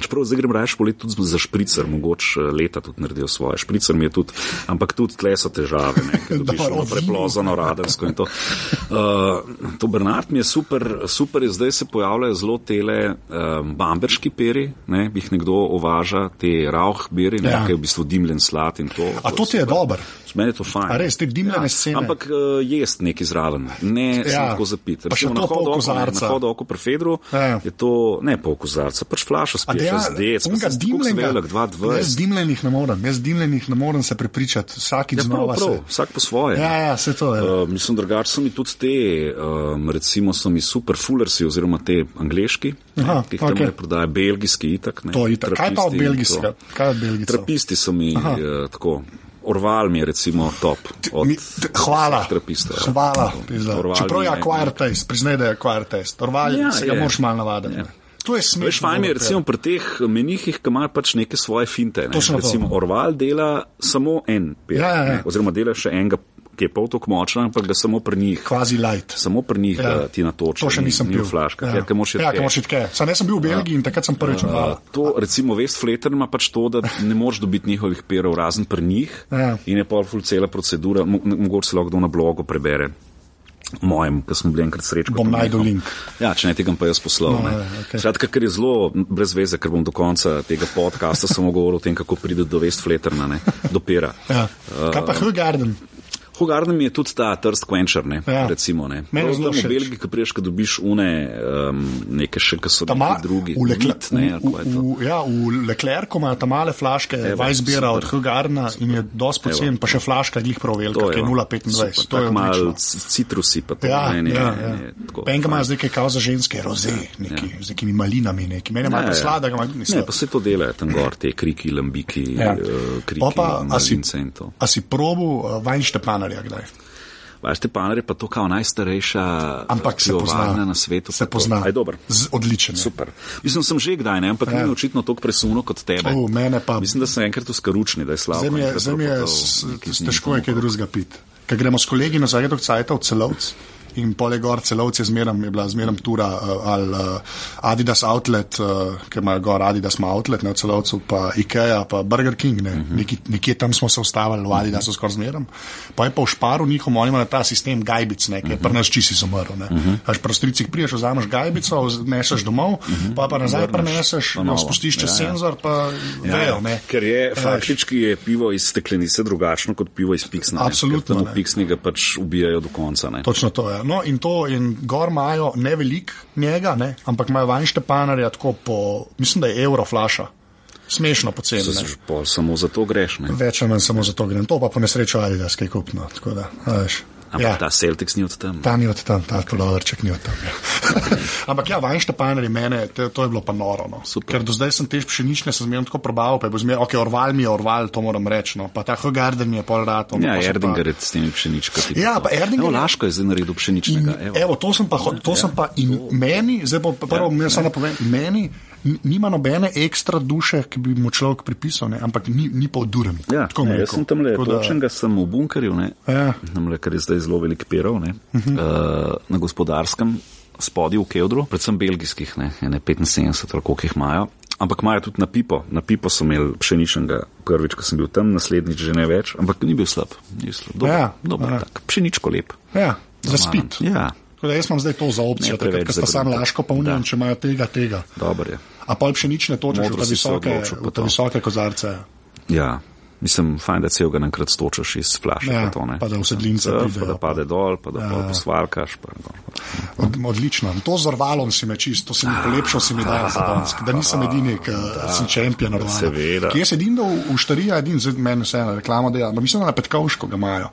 Čeprav zdaj grem raje poleti tudi za špricer, mogoče eh, leta tudi naredijo svoje. Špricer mi je tudi, ampak tudi tle so težave, ne, ker *laughs* dobiš ono preplozano radarsko in to. Uh, to Bernard mi je super, super je zdaj se pojavljajo zelo tele um, bamberški peri, ne, jih nekdo uvaža, te rauh beri, ne, ja. ki je v bistvu dimljen slat in to. A to ti je dober? Meni je to fajn. A res, te dimljene ja, scene. Ampak uh, jest neki zraven, ne ja. tako zapiti. Pa še to pol kozarca. Na hodu oko pri Fedru ja. je to ne pol kozarca, pač flaša spiješ. Ja, unga dimljenega. Jaz dimljenih ne morem, jaz dimljenih ne morem se prepričati, vsakič Ja, znova prav, prav, se. vsak po svoje. Ja, ja, se to je. Uh, mislim, drugače so mi tudi te, um, recimo, so mi super fullersi, oziroma te angliški, Aha, ki jih tam okej. okay. prodaja, belgijski itak. Ne, To je itak. Kaj pa od trapisti belgijskega? Kaj od belgijcev? Trapisti so mi Aha. uh, tako. Orval mi je recimo top. Od Mi, hvala. vseh trapistov. ja. Hvala. Čeprav je acquired taste, priznaj, da je acquired taste. Orval ja, Ja, se ga moraš malo navaditi. Ja. To je smešno. Veš, fajn je recimo pri teh menihih, ki imajo pač neke svoje finte. Ne? Točno to. Recimo Orval dela samo en per, Ja, ja, ja. ne, oziroma dela še enega, ki je pol tako močen, ampak ga samo pri njih. Kvazi light. Samo pri njih Ja. ja. ti natoči. To še nisem ni pil. v flaškah, Ja, ja, ker moraš ja, iti ker moraš iti tke. Sam jaz sem bil v Belgiji in takrat sem prvič odval. To, recimo, Westflater ima pač to, da ne moreš dobiti njihovih perov, razen pri njih. Ja. In je pa ful cela procedura, mo mogoče se lahko kdo na blogu prebere. Mojem, ki smo bili enkrat srečni. Bom najdel link. Ja, če ne tega pa jaz poslal. No, ja, okej. Skratka, ker je zelo brez veze, ker bom do konca tega podcasta samo govoril o tem, kako pride do Westflaterna, ne, do pera. Ja. Kaj pa Hugarden? Hogarden mi je tudi ta trst quencher, ne, Ja. ja. recimo. Ne. Meni zelo tam v všeč. Belgiji, ki priješ, ko dobiš une, um, neke še, ki so Ta ma- neki drugi. v Mit, ne, v- v- Ja, v Leclercu imajo tam male flaške, Weissbira od. Hugardna in je dosti pocen, pa še flaška glih prav velika, ki je 0,25. To je malo citrusi, pa to Ja, ne, ja, ne, ja. ne, enega imajo zdaj kaj kao za ženske, roze, neki, ja. z nekimi malinami, neki. Meni je malo Ja, ja. sladega, malo ni Ne, pa se to dela tam gor, te kriki, lambiki, Ja. ja. uh, kriki, Pol pa, a si-. A si probu uh, Vajnštepanarja kdaj? Veš, te paner je pa to kao najstarejša Ampak se pivovarna pozna. na svetu. Se pozna. Aj. Z, odličen. je. Super. Mislim, sem že kdaj, ne, ampak Ja. ni očitno toliko presuno kot tebe. Mene pa- Mislim, da sem enkrat v Skaručni, da je slabo. Mi je, mi je s- s- težko je kaj drugega piti. Ker gremo s kolegi na zaredok cajta v celovc in pole gor celovc je zmeram, je bila zmeram tura uh, ali uh, Adidas Outlet, uh, ker imajo gor Adidas ima Outlet, ne v celovcu, pa Ikea, pa Burger King, ne. Mhm. Neki, nekje tam smo se ustavili, v Adidasu skoraj zmeram. Pa je pa v šparu njihom, oni imajo ta sistem gajbic, ne, Mhm. ki je pri nas čisi zamrl, ne. Až pri stricih priješ, vzameš gajbico, neseš domov, pa pa nazaj preneseš, novo. spustiš čez Ja, ja. senzor, pa vejo, ne. Ker je Veš. faktički je pivo iz steklenice drugačno kot pivo iz piksna. Absolutno, ne. Piksni ga pač ubijajo do konca. Ne. Točno to je. No, in to, in gor imajo ne velik njega, ne, ampak imajo vanjštepanarja tako po, mislim, da je evro flaša. Smešno poceni. Ne. že pol samo zato greš. Ne. Več ali manj samo zato grem. To pa po nesrečo Adidas, kaj kupno. Tako da, veš. Ampak Ja. ja. ta Celtics ni od tam. Ta ni od tam, ta polovrček ni od tam. Ja. *laughs* Ampak ja, je mene, to, to je bilo pa noro. No. Super. Ker do zdaj sem te pšenične se zmerno tako probal, pa je bil zmerno, ok, Orval mi je Orval, to moram reči. No. Pa ta Hogarden je pol rato. no, Ja, pa pa- Erdinger je s temi pšeničkami. Ja, pa Erdinger Evo, je- Laško je zdaj naredil pšeničnega. In, Evo. evo, to sem pa, to sem pa in meni, zdaj bo prvo, ja, samo povem, meni nima nobene ekstra duše, ki bi mu človek pripisal, ne, ampak ni, ni pa oduren. Ja, ne, jaz sem tam le, da- točen ga sem v bunkerju, ne, Ja. tam le, ker je zdaj zelo velik perov, ne, uh -huh. uh, na gospodarskem spodju v Keldru, predvsem belgijskih, ne, ene 75 ali koliko jih imajo. Ampak imajo tudi na pipo. Na pipo so imeli pšeničnega prvič, ko sem bil tam, naslednjič že ne več, ampak ni bil slab. Ni bil slab. Dober, Ja, dober ja. tak. Pšeničko lep. Ja, za spit. Ja, Tako da jaz imam zdaj to za opcijo, preveč da sta sam laško pa unijem, Da. če imajo tega, tega. dober je. A pol pšenične točeš v te visoke, pa v te visoke kozarce. Ja, mislim, fajn, da celega naenkrat stočaš iz flaša. Ja, pa, to, pa da v sedlince Ja, pridejo, Pa da pa- pade dol, pa da ja. posvalkaš. Pa, dol. Od, odlično. To z orvalom si me čist, to si mi polepšal, si mi dal za danes. Da nisem edini, ki sem čempion orvala. seveda. Jaz edin, da v, v štarija, edin, zdaj meni vseeno reklamo dela, ampak mislim, da na Petkovško ga imajo.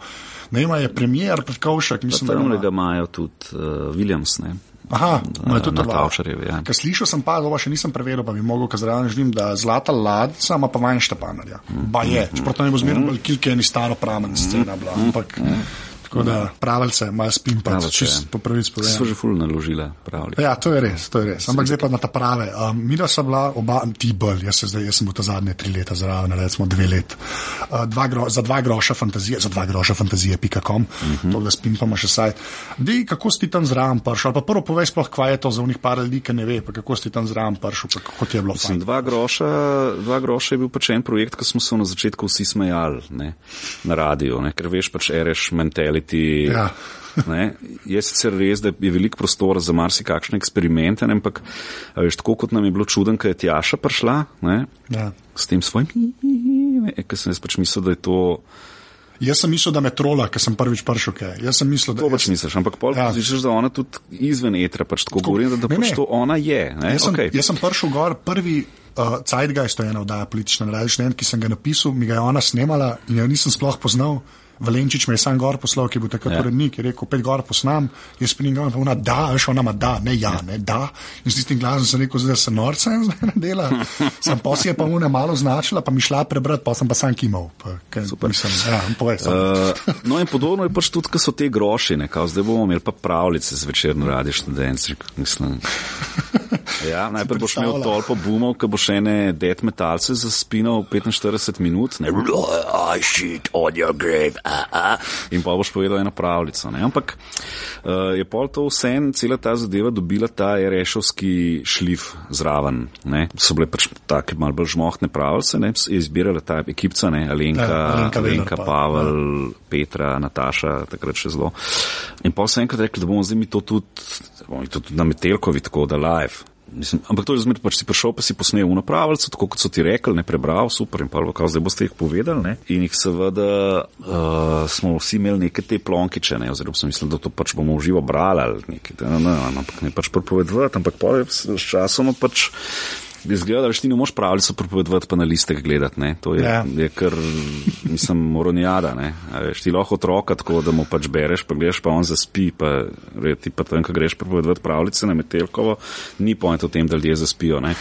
Ne vem, a je premier Petkovšek, mislim, da Tam ima. ga imajo tudi uh, Williams, ne. Aha, imajo tudi na orval. Tavšarjevi. Ja. Ker slišal sem pa, ovo še nisem preveril, pa bi mogel, ker zraven živim, da zlata ladca ima pa manj štepanarja. Ba je, čeprav to ne bo zmerno, bolj kilke eni staro pramen scena bila, ampak tako da pravilce, malo spim pa, Pravilce, čist ja. po pravici So povedano. že ful naložile, pravili. Ja, to je res, to je res. Ampak zdaj pa na ta prave. Um, mi da sva bila oba, ti bolj, jaz, se zdaj, jaz sem bil ta zadnje tri leta zraven, recimo dve let. Uh, dva gro, za dva groša fantazije, za dva groša fantazije.com, uh -huh. to da spim pa še sajt. Dej, kako si tam zraven prišel? Pa prvo povej sploh, kaj je to za unih par ljudi, ki ne ve, pa kako si tam zraven prišel, pa kako ti je bilo Mislim, dva, groša, dva groša je bil pač en projekt, ki smo se na začetku vsi smejali ne, na radiju, ne, ker veš pač ereš mentality. Ja. *laughs* Ne, je sicer res, da je veliko prostora za marsikakšne eksperimente, ne, ampak veš, tako kot nam je bilo čuden, ko je Tjaša prišla ne, Ja. s tem svojim, ker sem jaz pač mislil, da je to. Jaz sem mislil, da me trola, ker sem prvič prišel, kaj. Jaz sem mislil, da To pač misliš, ampak pol Ja. zvišaš, da ona tudi izven etra pač tako govori, da, da Ne, pač ne. to ona je. Ne? Jaz sem, Okay. jaz sem prišel gor prvi. uh, Zeitgeist, to je ena oddaja politična na Radio Študent, ki sem ga napisal, mi ga je ona snemala in jo nisem sploh poznal. Valenčič me je sam gor poslal, ki je bil takrat Ja. urednik, je rekel, pet gor posnam, jaz spim gor, pa ona da, veš, ona ima da, ne ja, ne da. In s tistim glasom sem rekel, zdaj se norca in *laughs* zdaj ne dela. Sem pa si je pa una malo značila, pa mi šla prebrati, pa sem pa sam kimal. Pa, kaj. Mislim, ja, povej. Uh, no, in podobno je pač tudi, ko so te grošine, kao zdaj bomo imeli pa pravljice zvečer na radi študenci. Mislim. Ja, najprej boš imel toliko bumov, ko boš ene dead metalce zaspinal 45 minut, ne, I shit on your grave, *laughs* in pa boš povedal eno pravljico. Ne? Ampak uh, je pol to vse, cela ta zadeva dobila ta rešovski šlif zraven. Ne? So bile pač take malo bolj žmohtne pravljice, ne? je izbirala ta ekipca, ne? Alenka, Ja, Alenka Alenka pa, Pavel, Petra, Nataša, takrat še zelo. In pa so enkrat rekli, da bomo zdaj mi to tudi, bomo to tudi na Metelkovi, tako da live. Mislim, ampak to je zmer, pač si prišel, pa si posnel v napravljalcu, tako kot so ti rekli, ne prebral, super, in pa kako zdaj boste jih povedali. Ne? In jih seveda uh, smo vsi imeli neke te plonkiče, ne? oziroma sem mislil, da to pač bomo uživo brali ali nekaj, da, ne, ne, ampak ne pač prepovedovati, ampak pa je s časoma pač. Izgleda, da ti ne moš pravljico prepovedovati, pa na listek gledati. Ne? To je, Ja. je kar, mislim, moronjada. Ne? A Veš, ti lahko otroka tako, da mu pač bereš, pa gledaš, pa on zaspi, pa re, ti pa tam, ko greš prepovedovati pravljice na Metelkovo, ni point v tem, da ljudje zaspijo. Ne?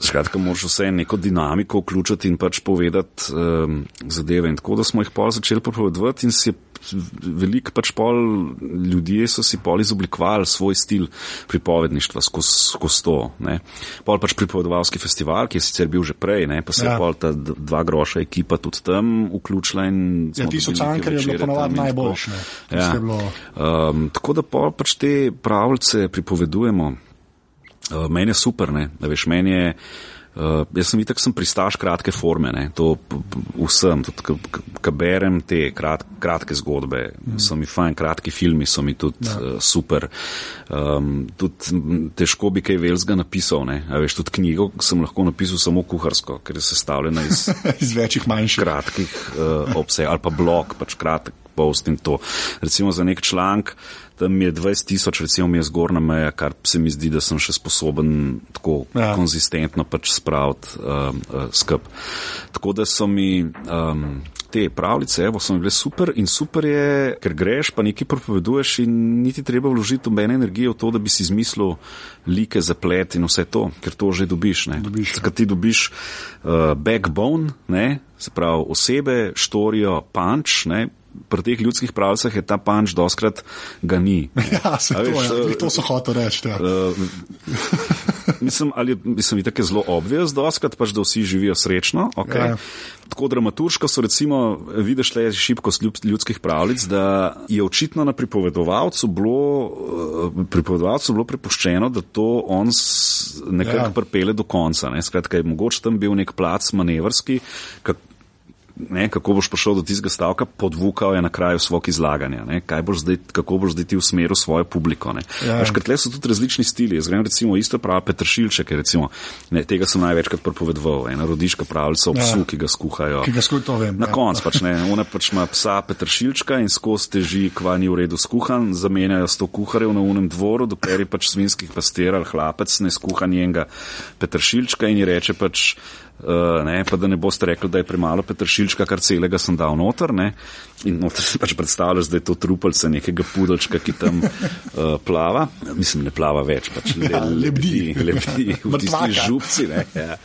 Skratka, moraš vse neko dinamiko vključiti in pač povedati um, zadeve. In tako da smo jih pol začeli prepovedovati in si je veliko pač pol ljudje so si pol izoblikovali svoj stil pripovedništva skozi skozi to. Ne. Pol pač pripovedovalski festival, ki je sicer bil že prej, ne, pa se ja. Ja. je pol ta dva groša ekipa tudi tam vključila in Ja, ti so je bilo večere ponovadi. Tisto Ja. je bilo- Um, tako da pa pač te pravljice pripovedujemo. Uh, meni je super, ne, da veš, meni je. Uh, jaz sem itak sem pristaš kratke forme, ne, to vsem, tudi ko berem te krat, kratke zgodbe, mm. so mi fajn, kratki filmi so mi tudi ja. uh, super. Um, tudi težko bi kaj velzga napisal, ne, a veš, tudi knjigo sem lahko napisal samo kuharsko, ker je sestavljena iz *laughs* Iz večjih manjših. kratkih uh, obseg ali pa blog, pač kratek post in to. Recimo za nek članek, tam je 20 tisoč, recimo mi je zgornja meja, kar se mi zdi, da sem še sposoben tako ja. Konzistentno pač spraviti um, uh, skup. Tako da so mi um, te pravljice, evo, so mi bile super in super je, ker greš pa nekaj propoveduješ in niti treba vložiti nobene energije v to, da bi si izmislil like, zaplet in vse to, ker to že dobiš. Ne? Dobiš, ja. Takrat ti dobiš uh, backbone, ne? se pravi osebe, štorijo, punch. Ne? Pri teh ljudskih pravicah je ta punch doskrat ga ni. *laughs* Ja, se to, veš, ja. eh, to so hotel reči. Ja. Uh, mislim, ali mislim, da je zelo obvious, doskrat pač, da vsi živijo srečno. Okay. Ja. Tako dramaturško so recimo, vidiš le šibkost ljudskih pravljic, da je očitno na pripovedovalcu bilo, eh, pripovedovalcu bilo prepuščeno, da to on nekako Ja. ja. pripele do konca. Ne. Skratka, je mogoče tam bil nek plac manevrski, kak, ne, kako boš prišel do tistega stavka, podvukal je na kraju svog izlaganja, ne, kaj boš zdaj, kako boš zdaj ti usmeril svojo publiko. Ne. Ja. Veš, ker tle so tudi različni stili. Jaz grem recimo isto prav Petršilček, je recimo, ne, tega sem največkrat prepovedoval, ena rodiška pravljica o psu, Ja. ki ga skuhajo. Ki ga skuj to vem. Na ja. koncu pač ne, ona pač ima psa Petršilčka in skozi teži, kva ni v redu skuhan, zamenjajo sto kuharjev na unem dvoru, dokler je pač svinskih pastir ali hlapec ne skuha njenega Petršilčka in ji reče pač, uh, ne, pa da ne boste rekli, da je premalo Petršilčka, kar celega sem dal noter, ne, in noter si pač predstavljaš, da je to trupelce nekega pudelčka, ki tam uh, plava, mislim, ne plava več, pač le, Ja, lebdi. lebdi v Mrtvaka. tistih župci, ne, ja.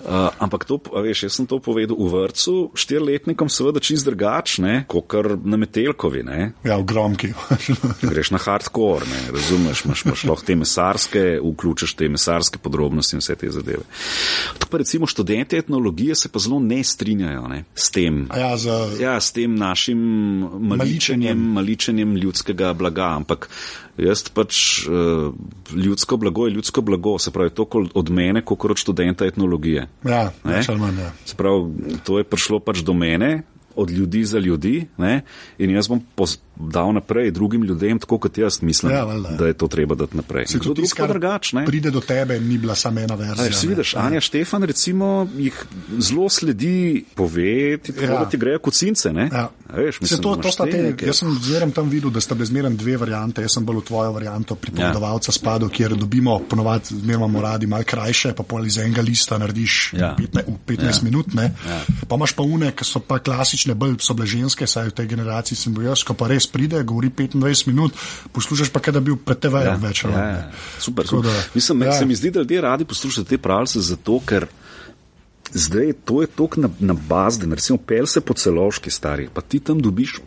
Uh, ampak to, veš, jaz sem to povedal v vrtu, štirletnikom seveda čist drugačne, kot kar na Metelkovi, ne. Ja, v gromki. *laughs* Greš na hardcore, ne, razumeš, imaš, imaš lahko te mesarske, vključiš te mesarske podrobnosti in vse te zadeve. Tako pa recimo študenti etnologije se pa zelo ne strinjajo ne, s tem. A ja, za, Ja, s tem našim Maličenjem. maličenjem ljudskega blaga, ampak jaz pač uh, ljudsko blago je ljudsko blago, se pravi to od mene, kot od študenta etnologije. ja, Ne? več ali manj. Ja. Se pravi, to je prišlo pač do mene, od ljudi za ljudi, ne? in jaz bom pos, dal naprej drugim ljudem, tako kot jaz mislim, Ja, valjda. da je to treba dati naprej. Se tudi drug tisto, pa kar drugače, ne? Pride do tebe, ni bila samo ena verzija. Veš, si ne. vidiš, Anja Štefan recimo jih zelo sledi poveti, tako Ja. da ti grejo kocince, ne? Ja. Veš, Se mislim, to, da to imaš sta te neke- jaz sem zmeraj tam videl, da sta bile zmeraj dve variante. Jaz sem bolj v tvojo varianto pripovedovalca ja. spadal, kjer dobimo ponovadi, imamo radi malo krajše, pa pol iz enega lista narediš Ja. v 15, v 15 ja. minut. Ne? Ja. Pa imaš pa une, ki so pa klasične, bolj so bile ženske, saj v tej generaciji sem bil jaz, ko pa res pride, govori 25 minut, poslušaš pa, kaj da bi bil TV-jem ja. več. Ja, ja. Super, Tako super. da, Mislim, ja. se mi zdi, da ljudje radi poslušajo te pravljice zato, ker zdaj to je tok na, na bazden, recimo pel se po celoški stari, pa ti tam dobiš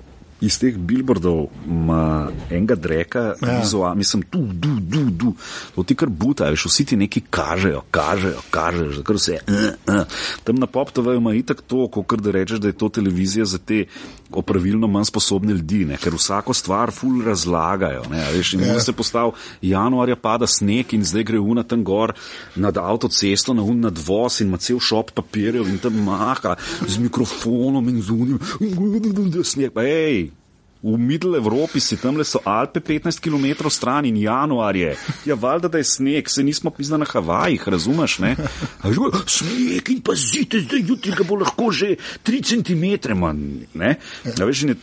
iz teh billboardov ma, enega dreka, Ja. vizual, mislim, tu, du, du, du, to ti kar buta, veš, vsi ti neki kažejo, kažejo, kažejo, že kar vse. Uh, uh. Tam na pop TV ima itak to, kot da rečeš, da je to televizija za te opravilno manj sposobne ljudi, ne? ker vsako stvar ful razlagajo. Ne? Veš, in Ja. se postav, januarja pada sneg in zdaj gre una tam gor nad avtocesto, na un nad voz in ima cel šop papirjev in tam maha z mikrofonom in z unim, sneg, pa hej. V Middle Evropi si tam le so Alpe 15 km stran in januar je. Ja, valjda, da je sneg, se nismo pizna na Havajih, razumeš, ne? Sneg in pazite, zdaj jutri ga bo lahko že 3 cm manj, ne? A veš, ne,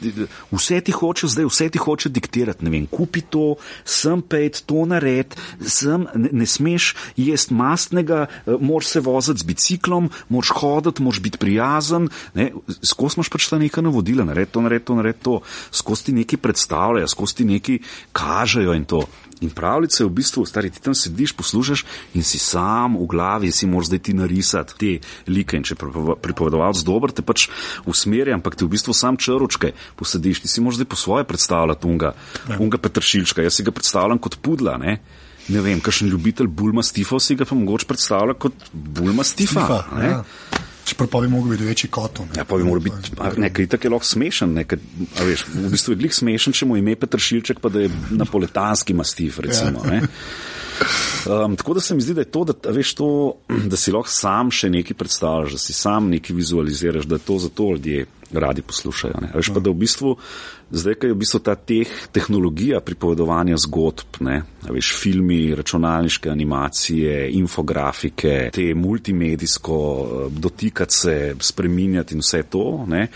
vse ti hoče zdaj, vse ti hoče diktirati, ne vem, kupi to, sem pet, to nared, sem, ne, ne smeš jesti mastnega, eh, moraš se voziti z biciklom, moraš hoditi, moraš biti prijazen, ne? Skozi imaš pač ta neka navodila, nared to, nared to, nared to, skozi ti neki predstavljajo, skozi ti neki kažejo in to. In pravljice v bistvu, stari, ti tam sediš, poslušaš in si sam v glavi, si moraš zdaj ti narisati te like. In če pripovedovalec dober, te pač usmerja, ampak ti v bistvu sam črčke posediš, ti si moraš zdaj po svoje predstavljati unga, unga Petršilčka. Jaz si ga predstavljam kot pudla, ne. Ne vem, kakšen ljubitelj Bulma Stifa si ga pa mogoče predstavlja kot Bulma Stifa. Tifa, ne. ja. Čeprav pa bi mogel biti večji koton. Ja, pa bi moral biti, a, ne, kritik je lahko smešen, ne, ker, a veš, v bistvu je glik smešen, če mu ime Petršilček, pa da je napoletanski mastif, recimo, ne. Um, tako da se mi zdi, da je to, da, veš, to, da si lahko sam še nekaj predstavljaš, da si sam nekaj vizualiziraš, da je to zato ljudje radi poslušajo. Ne. Veš pa, da v bistvu, zdaj, ko je v bistvu ta teh, tehnologija pripovedovanja zgodb, ne, veš, filmi, računalniške animacije, infografike, te multimedijsko, eh, dotikati se, spreminjati in vse to, ne,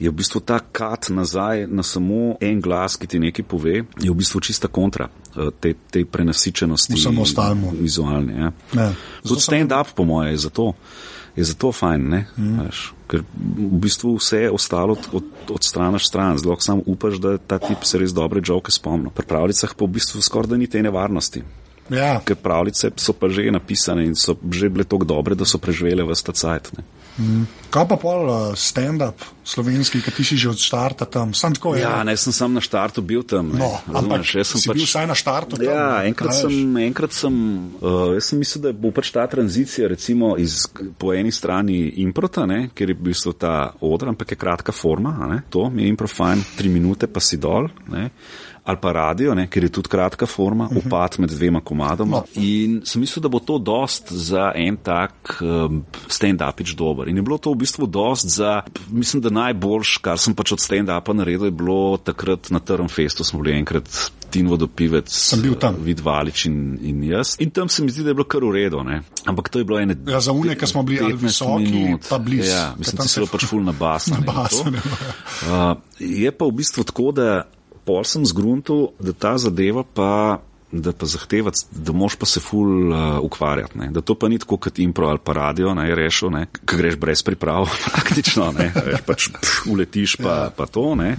je v bistvu ta kat nazaj na samo en glas, ki ti nekaj pove, je v bistvu čista kontra eh, te, te prenasičenosti. Vsemu ostalemu. Vizualne. Ja. Ja. Tudi stand-up, po moje, je zato. Je zato fajn, ne? Mm. Veš, ker v bistvu vse ostalo od, od, odstranaš stran, zelo samo upaš, da ta tip se res dobre žoke spomni. Pri pravljicah pa v bistvu skoraj da ni te nevarnosti. Ja. Ker pravljice so pa že napisane in so že bile tako dobre, da so preživele v sta cajt. Ne? Kaj pa pol uh, stand-up slovenski, ki ti si že od štarta tam? Sam tako. Ja, ne sem sam na štartu bil tam. ne. No, ampak Razumeš, jaz sem pač- bil vsaj na štartu tam, Ja, ne, enkrat sem, enkrat sem, uh, jaz sem mislil, da bo pač ta tranzicija recimo iz, po eni strani improta, ne, ker je v bistvu ta odr, ampak je kratka forma, ne, to mi je impro fajn, tri minute pa si dol, ne, ali pa radio, ne, ker je tudi kratka forma, Mhm. upad med dvema komadoma. No. In sem mislil, da bo to dost za en tak um, stand-upič dober. In je bilo to v bistvu dost za, mislim, da najboljš, kar sem pač od stand-upa naredil, je bilo takrat na Trnfestu, smo bili enkrat Tin Vodopivec, Sem bil tam. Vid Valič in, in jaz. In tam se mi zdi, da je bilo kar ne. Ampak to je bilo ene. Ja, za une, ki smo bili ali 15 visoki, minut. pa blizu. Ja, mislim, da se je pač ful na bas. *laughs* Na basu, ne. Uh, je pa v bistvu tako, da pol sem zgruntil, da ta zadeva pa. Da pa zahteva, da moš pa se ful uh, ukvarjati. Ne. Da to pa ni tako kot impro ali pa radio, ne, rešil, ne, ki greš brez priprav, *laughs* praktično, ne, veš, pač pš, uletiš pa, pa to, ne.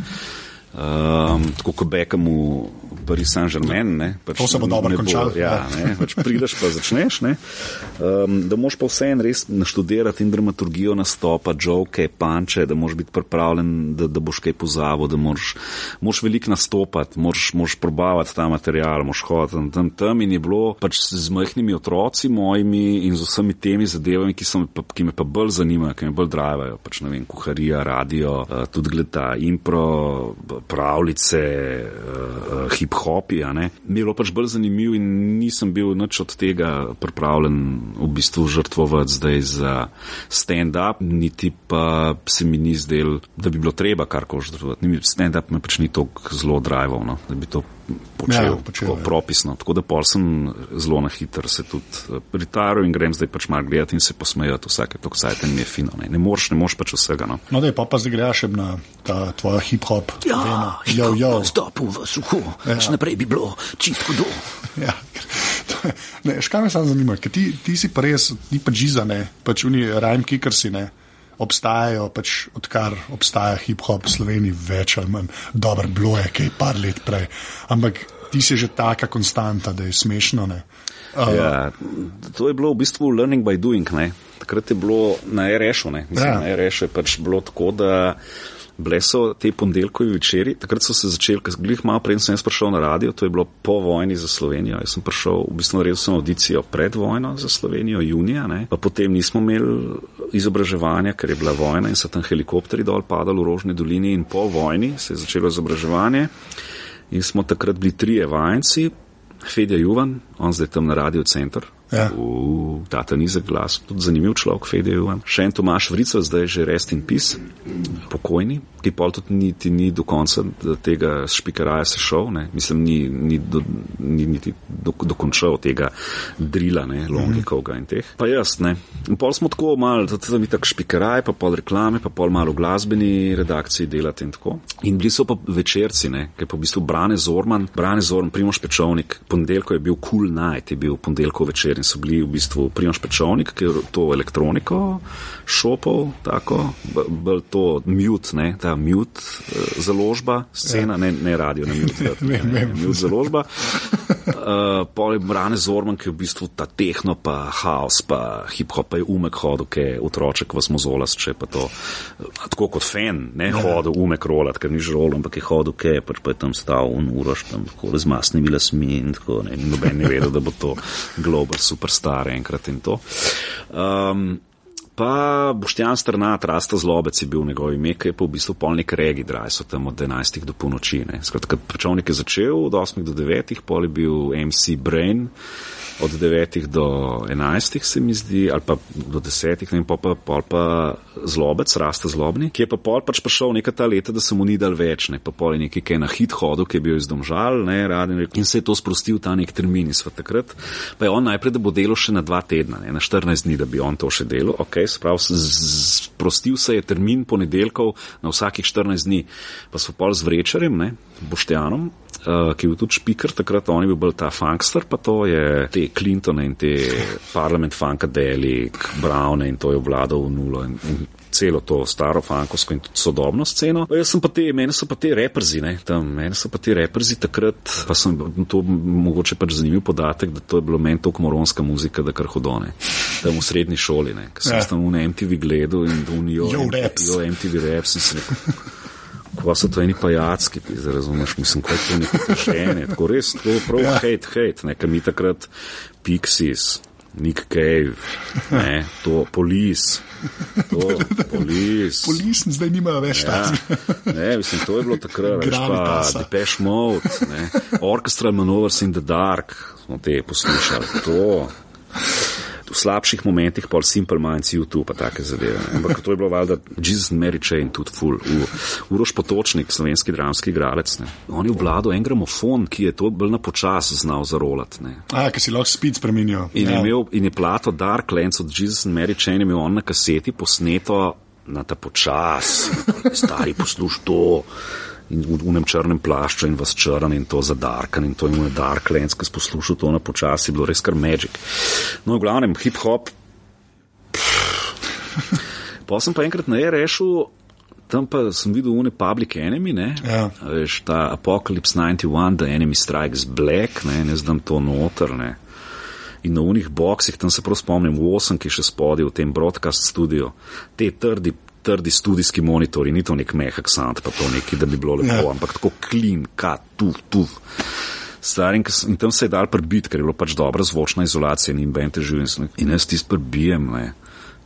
Um, tako kot Beckham v Paris Saint-Germain. ne, Pač To se bo dobro končalo, Ja, ja. ne, pač prideš pa začneš. Ne, um, da moš pa vseeno res naštudirati in dramaturgijo nastopa, joke, panče, da moš biti pripravljen, da, da boš kaj pozabil, da moš, moš veliko nastopati, moš, moš probavati ta material, moš hoditi tam, tam, tam in je bilo pač z majhnimi otroci mojimi in z vsemi temi zadevami, ki, so, pa, ki me pa bolj zanimajo, ki me bolj drivajo, pač ne vem, kuharija, radio, uh, tudi gleda impro, pravljice, uh, hip hip-hopi. Mi je bilo pač bolj zanimivo in nisem bil nič od tega pripravljen v bistvu žrtvovati zdaj za stand-up, niti pa se mi ni zdel, da bi bilo treba karkoli žrtvovati. Stand-up me pač ni tako zelo drival, no, da bi to počel, ja, počel tako ja. propisno. Tako da pol sem zelo na hiter se tudi eh, pritaral in grem zdaj pač malo gledati in se posmejati vsake to, kaj te mi je fino. Ne, ne moreš, ne moreš pač vsega. No, no da je pa pa zdaj greš na ta tvoja hip-hop. Ja, jo, jo. Stopu v suho, ja. še naprej bi bilo čisto do. *laughs* ja. Ne, škaj me samo zanima, ker ti, ti si pa res, ni pa žizane, pač oni rajmki, ker si ne obstajajo, pač odkar obstaja hip-hop v Sloveniji, več ali manj, dobro, bilo je kaj par let prej. Ampak ti si že taka konstanta, da je smešno. Uh, ja, to je bilo v bistvu learning by doing. Ne? Takrat je bilo na RŠ-u. Ja. Na RŠ-u je pač bilo tako, da bile so te ponedeljkovi večeri, takrat so se začeli, ker glih malo prej sem prišel na radio, to je bilo po vojni za Slovenijo. Jaz sem prišel, v bistvu naredil sem audicijo pred vojno za Slovenijo, junija, ne? pa potem nismo imeli izobraževanja, ker je bila vojna in so tam helikopteri dol padali v Rožni dolini in po vojni se je začelo izobraževanje. In smo takrat bili trije vajenci, Fedja Juvan, on zdaj tam na radio center, Ja. Ta ta nizek glas, tudi zanimiv človek, Fede Juvan. Še en Tomaš Vrica, zdaj že rest in pis, pokojni, ki pa tudi niti ni do konca tega špikaraja se šel, ne. mislim, ni, ni, do, ni niti do, dokončal tega drila, ne, longikovga in teh. Pa jaz, ne. In pol smo tako malo, tudi mi tak špikaraj, pa pol reklame, pa pol malo glasbeni redakciji delati in tako. In bili so pa večerci, ne, ker pa v bistvu Brane Zorman, Brane Zorman, Primoš Pečovnik, ponedeljko je bil cool night, je bil ponedeljko večer in so bili v bistvu Primoš Pečovnik, ki je to elektroniko šopal, tako, bolj to mute, ne, ta mute uh, založba, scena, ja. ne, ne radio, ne mute, *laughs* ne, ne, ne, mute založba. Uh, Pol je Brane Zorman, ki je v bistvu ta tehno, pa haos, pa hip-hop, pa je umek hodil, ki je otroček vas mozolas, če pa to, uh, tako kot fan, ne ja. hodil umek rolat, ker ni žrol, ampak je hodil, ki je pač pa je tam stal un uroš, tam tako z masnimi lasmi in tako, ne, noben ne vedel, da bo to global superstar enkrat in to. Um, pa Boštjan Strnat, Rasta Zlobec je bil v njegovi ime, ki je pa v bistvu polnik regi, draj so tam od 11. do polnoči. Skratka, pečovnik je začel od 8. do 9. pol je bil MC Brain od 9 do 11, se mi zdi, ali pa do 10, ne vem, pa pa, pa, pa zlobec, raste zlobni, ki je pa pol pač prišel neka ta leta, da se mu ni dal več, ne pa pol je nekaj, ki je na hit hodu, ki je bil izdomžal, ne, raden, in se je to sprostil ta nek termin iz takrat. Pa je on najprej, da bo delal še na dva tedna, ne, na 14 dni, da bi on to še delal, ok, sprav, sprostil se je termin ponedeljkov na vsakih 14 dni, pa so pol z vrečarjem, ne, Boštjanom, uh, ki je bil tudi špiker, takrat on je bil bolj ta funkster, pa to je te Clintone in te parlament funkadelic, Browne in to je vladal v nulo. In, in celo to staro fankovsko in tudi sodobno sceno. Jaz sem pa te, meni so pa te reprzi, ne, tam, meni so pa te reprzi takrat, pa sem to mogoče pač zanimiv podatek, da to je bilo meni toliko moronska muzika, da kar hodone. Tam v srednji šoli, ne, ker sem ja. tam v MTV gledal in v New York, MTV Raps in sem rekel ko so to eni pajacki, ti zdaj razumeš, mislim, kot to neko poštenje, tako res, to je prav ja. hate, hate, nekaj mi takrat Pixies, Nick Cave, ne, to Police, to Police. Police zdaj nimajo več ja. Ne, mislim, to je bilo takrat, veš pa, Depeche Mode, ne, Orchestral Maneuvers in the Dark, smo te poslušali, to v slabših momentih pol Simple Minds, YouTube pa take zadeve. Ampak to je bilo valjda Jesus and Mary Chain tudi full. Uroš Potočnik, slovenski dramski igralec. Ne. On je vladal en gramofon, ki je to bolj na počas znal zarolati. A, ki si lahko speed spremenijo. In, ja. in je plato Dark Lens od Jesus and Mary Chain imel on na kaseti posneto na ta počas. Stari posluš to in v unem črnem plašču in vas črn in to zadarkan in to imenuje Dark Lens, ki poslušal to na počasi, bilo res kar magic. No, v glavnem, hip hop. Pa sem pa enkrat na je rešil, tam pa sem videl une Public Enemy, ne, ja. veš, ta Apocalypse 91, The Enemy Strikes Black, ne, ne znam to noter, ne. In na unih boksih, tam se prav spomnim, v osem, ki še spodaj v tem broadcast studio, te trdi trdi studijski monitor in ni to nek mehak sound, pa to neki, da bi bilo lepo, ja. ampak tako klin, ka, tu, tu. Starim, in tam se je dal prbiti, ker je bilo pač dobra zvočna izolacija in bente živim. In jaz tisti prbijem, ne,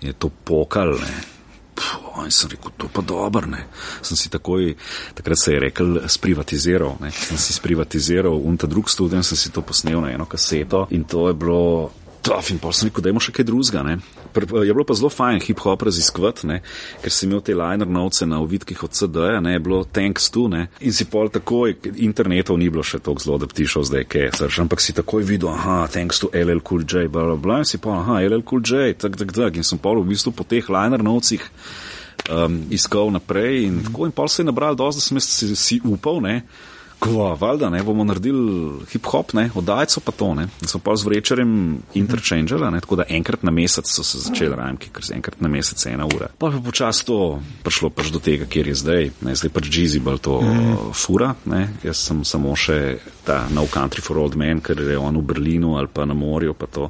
je to pokal, ne. Puh, in sem rekel, to pa dobro, ne. Sem si takoj, takrat se je rekel, sprivatiziral, ne. Sem si sprivatiziral un ta drug studio, sem si to posnel na eno kaseto in to je bilo. Tof in pa sem rekel, da imamo še kaj drugega. Je bilo pa zelo fajn hip-hop raziskovati, ker si imel te liner novce na uvidkih od CD-ja, ne, je bilo tanks tu, ne. In si pol takoj, internetov ni bilo še tako zelo, da bi ti šel zdaj kaj, srš, ampak si takoj videl, aha, tanks tu LL Cool J, bla bla bla, in si pol, aha, LL Cool J, tak, tak, tak, in sem pol v bistvu po teh liner novcih um, iskal naprej in tako in pol se je nabral da sem si, si upal, ne. Kva, valjda, ne, bomo naredili hip-hop, ne, oddajco pa to, ne. So pa z vrečerjem interchangeala, ne, tako da enkrat na mesec so se začeli rajmki, ker se enkrat na mesec ena ura. Pa pa počas to prišlo pač do tega, kjer je zdaj, ne, zdaj pač Jeezy bolj to mm. fura, ne, jaz sem samo še ta No Country for Old Men, ker je on v Berlinu ali pa na morju, pa to,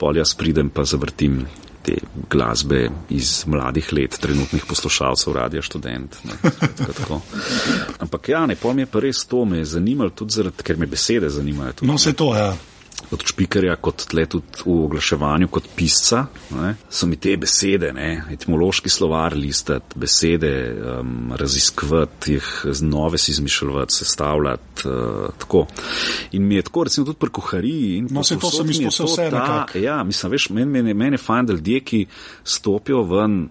pol jaz pridem pa zavrtim te glasbe iz mladih let, trenutnih poslušalcev, radio študent. Ne, *laughs* tako. Ampak ja, ne, pol mi je pa res to, me je zanimalo tudi zaradi, ker me besede zanimajo. Tudi, no, vse to, ja. Kot špikarja, kot tle tudi v oglaševanju, kot pisca, ne, so mi te besede, ne, etimološki slovar listati, besede um, raziskovati, jih nove si izmišljati, sestavljati. Uh, tako. In mi je tako, recimo tudi pri kuhariji. No, se to sem so vse nekako. Ja, mislim, veš, meni men, men je fajn, da ljudje, ki stopijo ven.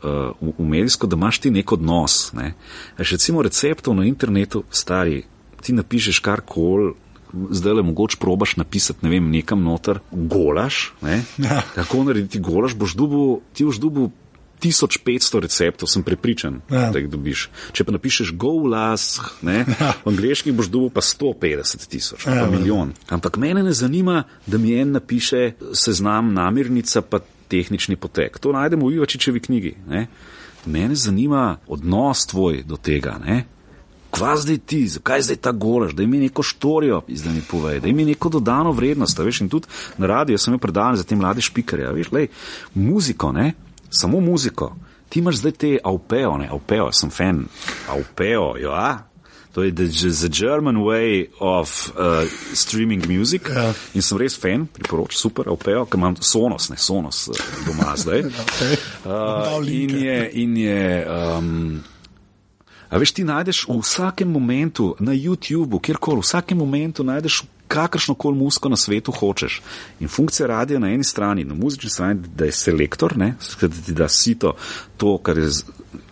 Uh, v, v medijsko, da imaš ti nek odnos. Ne. Recimo receptov na internetu, stari, ti napišeš karkoli, zdaj le mogoče probaš napisati, ne vem, nekam noter, golaš, ne? ja. kako narediti golaš, boš dubu, ti boš dubu 1500 receptov, sem prepričan, ja. da jih dobiš. Če pa napišeš golas, ne, *laughs* ja. v angliški boš dubu pa 150 tisoč, ja, pa milijon. Ampak mene ne zanima, da mi en napiše seznam namirnica pa tehnični potek. To najdemo v Ivačičevi knjigi. Ne? Mene zanima odnos tvoj do tega. Ne? Kva zdaj ti, zakaj zdaj ta golaž, da imi neko štorijo, da mi povej, da imi neko dodano vrednost. Veš, in tudi na radiju sem jim predaval za te mlade špikarje. Veš, lej, muziko, ne, samo muziko. Ti imaš zdaj te aupeo, ne, aupeo, sem fan, aupeo, ja. To je the, the German way of uh, streaming music. Ja. In sem res fan, priporočam, super, aupeo, ker imam sonos, ne sonos uh, doma zdaj. *laughs* okay. uh, in je, in je um, A veš, ti najdeš v vsakem momentu na YouTubu, kjerkoli, v vsakem momentu najdeš kakršno koli muziko na svetu hočeš. In funkcija radia na eni strani, na muzični strani, da je selektor, ne, da ti da sito to, kar je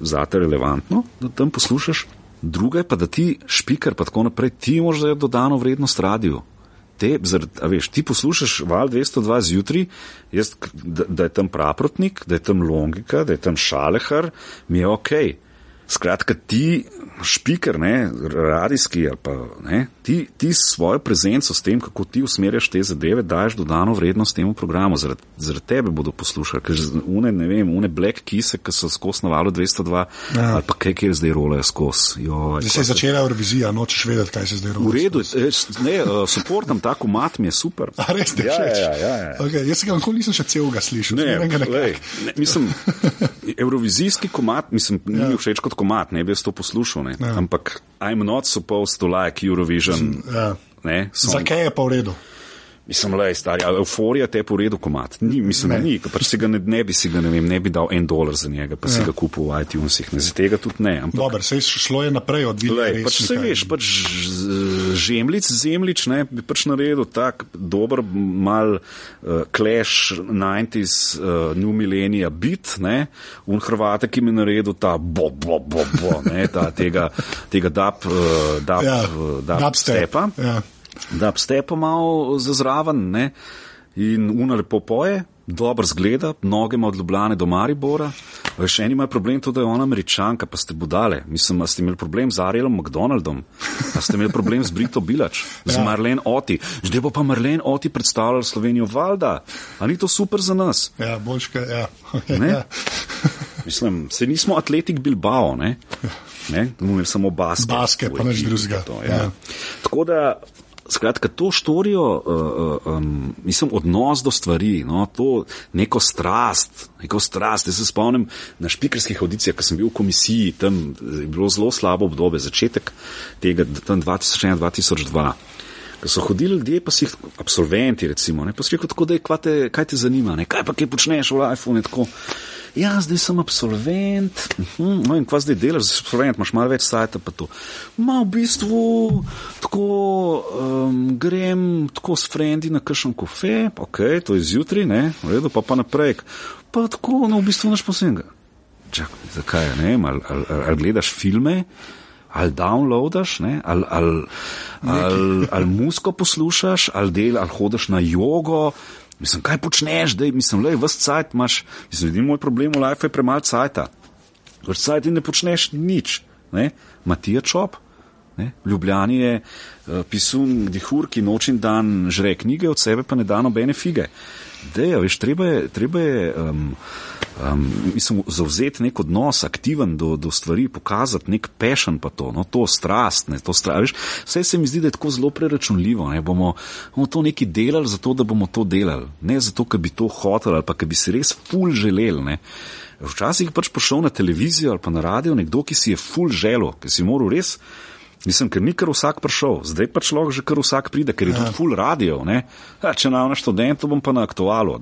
zate relevantno, da tam poslušaš, druga je pa, da ti špiker pa tako naprej, ti moraš zdaj dodano vrednost radiju. Te, zaradi, veš, ti poslušaš val 202 zjutraj, jaz, da, da je tam praprotnik, da je tam logika, da je tam šalehar, mi je ok. Skratka, ti špiker, ne, radijski ali pa ne, ti, ti svojo prezenco s tem, kako ti usmerjaš te zadeve, daješ dodano vrednost temu programu. Zaradi, zaradi tebe bodo poslušali, ker une, ne vem, une black kise, ki so skozi navalo 202 ja. ali pa kaj, kjer zdaj rolejo skozi. Zdaj se je začela Eurovizija, nočeš vedeti, kaj se zdaj rolejo. V redu, eh, ne, uh, suportam tako mat, mi je super. A res te ja, ja, ja, ja. okay, Jaz se ga nikoli nisem še celega slišal. Ne, ne, lej, ne, mislim, *laughs* Eurovizijski komat, mislim, ni mi ja. všeč kot komat, ne bi jaz to poslušal, ne. Ja. ampak I'm not supposed to like Eurovision. Ja. Zakaj je pa v redu? Mislim, le, stari, euforija te je po redu komat. Ni, mislim, ne. ni, pač si ga ne, ne bi si ga, ne vem, ne bi dal en dolar za njega, pa si ja. ga kupil v iTunesih, ne, za tega tudi ne. Ampak, Dobar, se je šlo je naprej od Vilija. Pač se veš, pač žemlic, zemlič, ne, bi pač naredil tak dober, mal uh, clash 90s, uh, new millennia bit, ne, un Hrvate, ki mi je naredil ta bo, bo, bo, bo, ne, ta tega, tega dub, uh, dub, ja, dub, dub stepa. Ja da ste pa malo zazraven ne? in una lepo poje, dobro zgleda, noge ima od Ljubljane do Maribora. Še eni imajo problem to, da je ona američanka, pa ste budale. Mislim, da ste imeli problem z Arielom McDonaldom, pa ste imeli problem z Brito Bilač, z ja. Marlene Oti. Zdaj bo pa Marlene Oti predstavljala Slovenijo valda. A ni to super za nas? Ja, boljška, ja. *laughs* ja. Mislim, se nismo atletik Bilbao, ne? Ne, samo basket. Basket, pa nič drugega. Ja. Ja. Tako da Skratka, to štorijo, uh, um, mislim, odnos do stvari, no, to neko strast, neko strast. Jaz se spomnim na špikerskih audicijah, ko sem bil v komisiji, tam je bilo zelo slabo obdobje, začetek tega, tam 2001-2002. Ko so hodili ljudje, pa si jih absolventi, recimo, ne, pa si rekel tako, da je, kaj te, kaj te zanima, ne, kaj pa kaj počneš v iPhone tako. Ja, zdaj sem absolvent, mhm, no in kva zdaj delaš, zdaj si absolvent, imaš malo več sajta pa to. Ma v bistvu tako um, grem tako s frendi na kakšen kofe, ok, to je zjutraj, ne, v redu, pa pa naprej. Pa tako, no v bistvu naš posebej. Čakaj, zakaj, ne vem, ali, ali, ali, ali gledaš filme, ali downloadaš, ne, ali, ali, ali, ali musko poslušaš, ali del, ali hodiš na jogo. Mislim, kaj počneš, da mislim, le, vse cajt imaš. Mislim, vidim, moj problem v life je premalo cajta. Vse cajt in ne počneš nič. Ne? Matija Čop, ne? Ljubljani je uh, pisun dihur, ki noč in dan žre knjige, od sebe pa ne da nobene fige. Deja, veš, treba je, treba je um, um, mislim, zauzeti nek odnos, aktiven do, do stvari, pokazati nek pešen pa to, no, to strast, ne, to strast. Veš, vse se mi zdi, da je tako zelo preračunljivo, ne, bomo, bomo to neki delali zato, da bomo to delali, ne zato, ker bi to hoteli ali pa ker bi si res ful želeli, ne. Včasih pač prišel na televizijo ali pa na radio nekdo, ki si je ful želel, ki si moral res Mislim, ker ni kar vsak prišel, zdaj pa človek že kar vsak pride, ker je ja. tudi full radio. Ja, če na študentu bom pa na aktualu.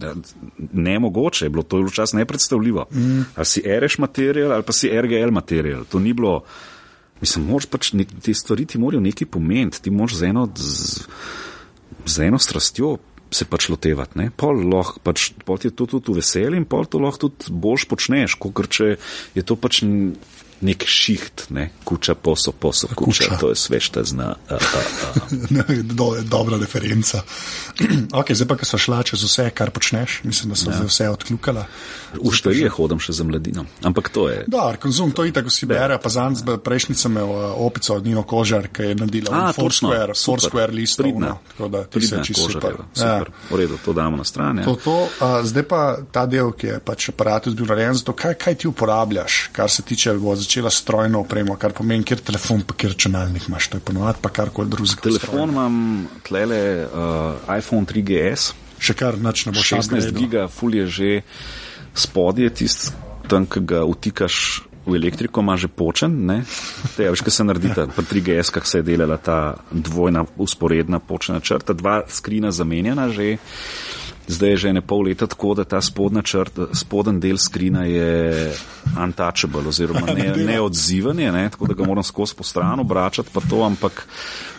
Ne mogoče, je bilo to včasih nepredstavljivo. Mm. Ali si RŠ material ali pa si RGL material. To ni bilo. Mislim, moraš pač ne, te stvari ti morajo neki pomeniti, ti moraš z eno, z, z eno strastjo se pač lotevati. Ne? Pol, lahko, pač, pol ti je to tudi veselje in pol to lahko tudi boljš počneš, kot če je to pač nek šiht, ne? kuča, poso, poso, kuča. kuča. To je svežta zna. A, a, a. *laughs* Do, dobra referenca. *clears throat* ok, zdaj pa, ko so šla čez vse, kar počneš, mislim, da so ja. vse odkljukala. V štarije hodim še za mladino, ampak to je. Da, konzum, to je tako si bere, pa zanj z prejšnjicami imel opico od Nino Kožar, ki je naredila Foursquare, Foursquare list. Pridna, tako da ti se čisto super. Ja. super. V redu, to damo na stran. Ja. To, to, a, zdaj pa ta del, ki je pač aparatus bil narejen, zato kaj, kaj ti uporabljaš, kar se tiče voz začela strojno opremo, kar pomeni, kjer telefon, pa kjer računalnik imaš, to je ponovadi pa karkoli drugega. Telefon imam tlele uh, iPhone 3GS. Še kar noč ne bo 16 giga, ful je že spodje, tist tam, ki ga utikaš v elektriko, ima že počen, ne? Te, ja, veš, kaj se naredi, pri 3GS, kak se je delala ta dvojna usporedna počena črta, dva skrina zamenjena že. Zdaj je že ne pol leta tako, da ta spodna črt, spoden del skrina je untouchable oziroma ne, neodziven, ne, tako da ga moram skozi po stran obračati, pa to, ampak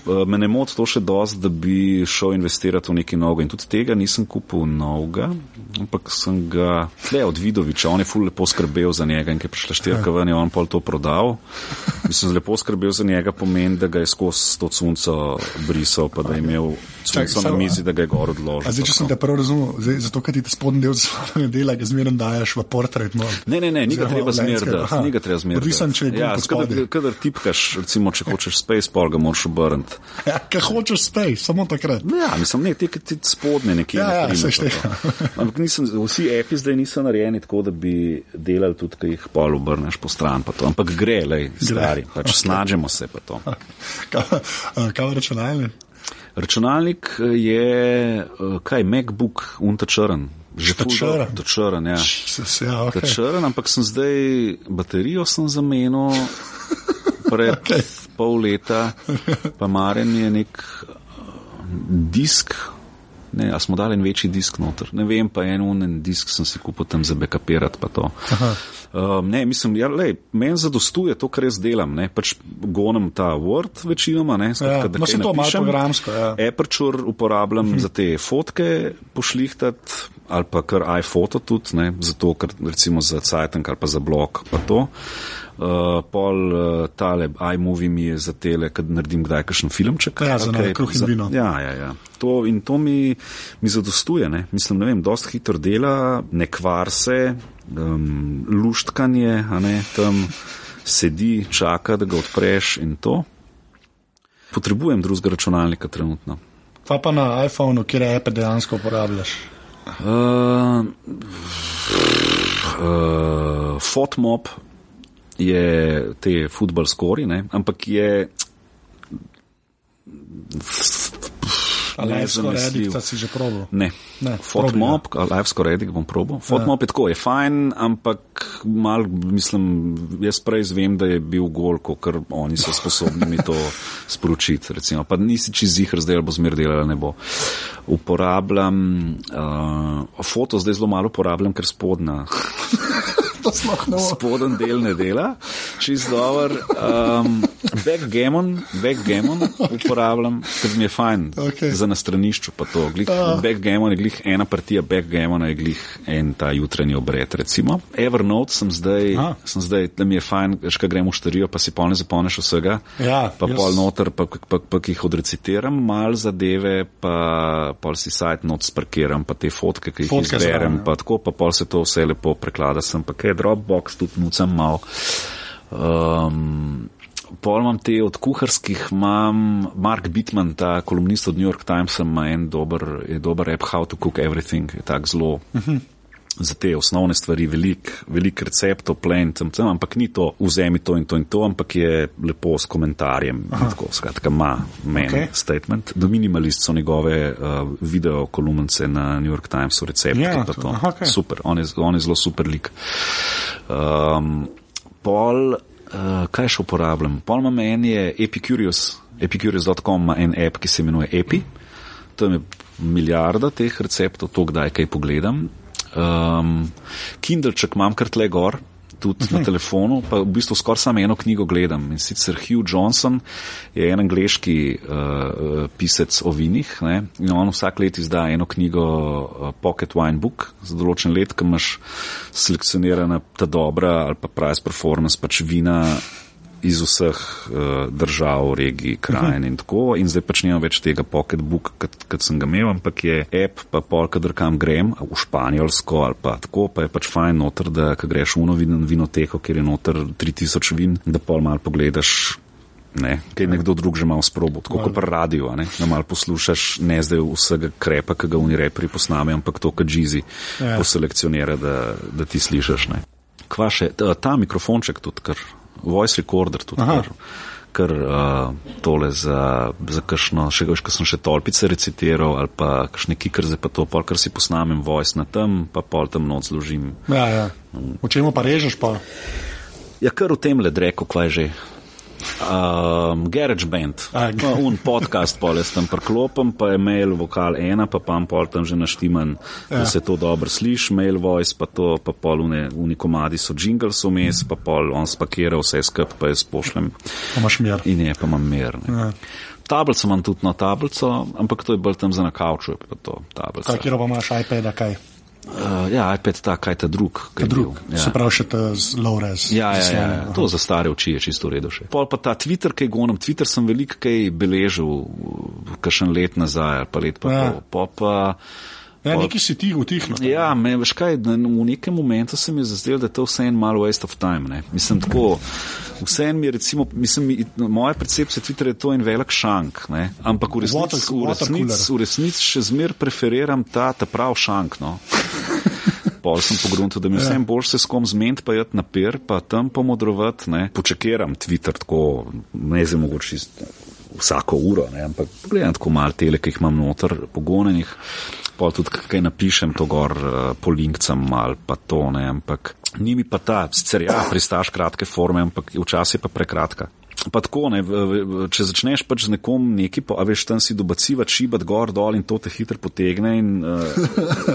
uh, me ne moti to še dost, da bi šel investirati v nekaj novega. In tudi tega nisem kupil novega, ampak sem ga tle od Vidoviča, on je ful lepo skrbel za njega in ki je prišla štirka ven, je on pol to prodal. Mislim, lepo skrbel za njega pomeni, da ga je skozi to cunco brisal, pa da je imel cunco na mizi, da ga je gor odložil. Zdaj, če sem te prav razumel, zdaj, zato, ker ti te spodnji del *laughs* svojega dela, ga zmerno daješ v portret. No. Ne, ne, ne, ni ga treba zmerno. Ni ga treba zmerno. Odvisen, če je ja, kadar, kadar tipkaš, recimo, če hočeš Spaceport, ga moraš obrniti. Ja, kaj hočeš Space, samo takrat. Ja, mislim, ne, te, ti spodne nekje. Ja, ja, se šteka. Ampak nisem, vsi api zdaj niso narejeni tako, da bi delali tudi, kaj jih pol obrneš po stran, pa to. Ampak gre, lej, stari, pač okay. snažemo se pa to. *laughs* Kaj računalnik? Računalnik je, kaj, MacBook, untačrn. Že črn. To črn, ja. ja okay. črn, ampak sem zdaj baterijo sem zamenil *laughs* pred okay. pol leta, pa Maren je nek disk, ne, a smo dali en večji disk noter. Ne vem, pa en unen disk sem si kupil tam za backupirati pa to. Um, ne, mislim, ja, lej, meni zadostuje to, kar jaz delam, ne, pač gonem ta Word večinoma, ne, skratka, ja, da no, se to malo programsko, ja. Aperture uporabljam -huh. za te fotke pošlihtati ali pa kar iPhoto tudi, ne, zato, ker recimo za Cajtank ali pa za blog pa to. Uh, pol uh, tale iMovie mi je za tele, kad naredim kdaj kakšen filmček. Ja, za okay, kruh in vino. Ja, ja, ja. To, in to mi, mi zadostuje, ne. Mislim, ne vem, dost hitro dela, ne kvar se, um, luštkanje, a ne, tam sedi, čaka, da ga odpreš in to. Potrebujem drugega računalnika trenutno. Pa pa na iPhonu, kjer je app dejansko uporabljaš? Uh, uh, Fotmob je te football skori, ne? ampak je. Ali skoraj redik, da si že probil? Ne. ne Fotmob, ali skoraj redik bom probil. Fotmob ja. je tako, je fajn, ampak mal, mislim, jaz prej zvem, da je bil gol, ker oni so sposobni mi to *laughs* sporočiti. Recimo. Pa nisi čez jih razdelal, bo zmer delal, ne bo. Uporabljam, uh, foto zdaj zelo malo uporabljam, ker spodna. *laughs* to sploh ne bo. Spoden del ne dela, čist dober. Um, backgammon, backgammon uporabljam, ker mi je fajn Okay. za na stranišču pa to. Glih, backgammon je glih ena partija, backgammon je glih en ta jutranji obred, recimo. Evernote sem zdaj, Aha. sem zdaj, da mi je fajn, veš, kaj gremo v štarijo, pa si polne zapolneš vsega, Ja, pa jaz- pol noter, pa, pa, pa, pa ki jih odrecitiram, mal zadeve, pa pol si sajt not sparkiram, pa te fotke, ki jih Fotke izberem, zraven, ja. pa tako, pa pol se to vse lepo preklada sem, pa kaj Dropbox tudi nucam mal. Um, Pol imam te od kuharskih, imam Mark Bitman, ta kolumnist od New York Timesa, ima en dober, dober app How to Cook Everything, je tak zelo za te osnovne stvari, velik, velik receptov, plen, tam, tam, ampak ni to vzemi to in to in to, ampak je lepo s komentarjem. Tako, skratka, ima men Okej. okay. statement. The Minimalist so njegove uh, video kolumnice na New York Timesu, recepti Ja, to- to. aha, okej. Super, on je, on je zelo super lik. Um, pol, uh, kaj še uporabljam? Pol imam en je Epicurious, epicurious.com ima en app, ki se imenuje Epi. Tam je milijarda teh receptov, to kdaj kaj pogledam. Um, Kindleček imam kar tle gor, tudi uh -huh. na telefonu, pa v bistvu skoraj samo eno knjigo gledam. In sicer Hugh Johnson je en angliški uh, pisec o vinih ne? in on vsak let izda eno knjigo uh, Pocket Wine Book za določen let, ki imaš selekcionirana ta dobra ali pa price performance pač vina iz vseh uh, držav, regij, krajin in tako. In zdaj pač nimam več tega pocketbook, kot sem ga imel, ampak je app, pa pol, kadar kam grem, v španjolsko ali pa tako, pa je pač fajn noter, da ko greš v eno vin, vinoteko, kjer je noter 3000 vin, da pol mal pogledaš. Ne, kaj nekdo drug že malo sprobo, tako kot pri radiju, ne, da malo poslušaš, ne zdaj vsega krepa, ki ga oni repri posname, ampak to, kar džizi Ja. poselekcionira, da, da ti slišiš. Ne. Kva še, ta, ta mikrofonček tudi, kar voice recorder tudi, Aha. kar, kar uh, tole za, za kakšno, še veš, ko sem še tolpice recitiral ali pa kakšne kikrze, pa to, pol, kar si posnamem voice na tem, pa pol tam noč zložim. Ja, ja. V čemu pa režeš pa? Ja, kar v tem le reko, kva je že. Um, Garage Band, pa un podcast, pol jaz tam preklopim, pa je mail vokal ena, pa pa pol tam že naštiman, ja. da se to dobro sliši, mail voice, pa to, pa pol une, uni komadi so jingles vmes, pa pol on spakira vse skup, pa jaz pošljem Pa imaš mir. in je pa imam ne. Ja. Tablico imam tudi na tablico, ampak to je bolj tam za na kavču, pa to tablica. Kaj, kjer pa imaš iPad, kaj? Uh, ja, iPad ta, kaj ta drug. Ta drug. Ja. Se pravi še ta z low res. Ja, ja, ja, ja. to za stare oči je čisto v redu še. Pol pa ta Twitter, kaj gonem, Twitter sem veliko kaj beležil, kakšen let nazaj ali pa let pa Ja. pol. Po pa, Ja, neki si ti utihnil. Ja, me, veš kaj, v nekem momentu se mi je zazdelo, da je to vse en malo waste of time. Ne? Mislim tako, vse en mi je recimo, mislim, mi- moja percepcija Twitterja je to en velik šank, ne? ampak v resnici, v resnici še zmer preferiram ta, ta prav šank. No? *laughs* Pol sem pogruntil, da mi je vsem bolj se s kom zmeniti, pa jeti na per, pa tam pomodrovati, ne. Počekiram Twitter tako, ne zdaj mogoče čist vsako uro, ne, ampak pogledam tako mal tele, ki jih imam noter pogonjenih, pol tudi kaj napišem to gor uh, po linkcem ali pa to, ne, ampak ni mi pa ta, sicer ja, pristaš kratke forme, ampak včasih je pa prekratka. Pa tako, ne, če začneš pač z nekom neki, pa, veš, tam si dobaciva, šibat gor, dol in to te hitro potegne in uh,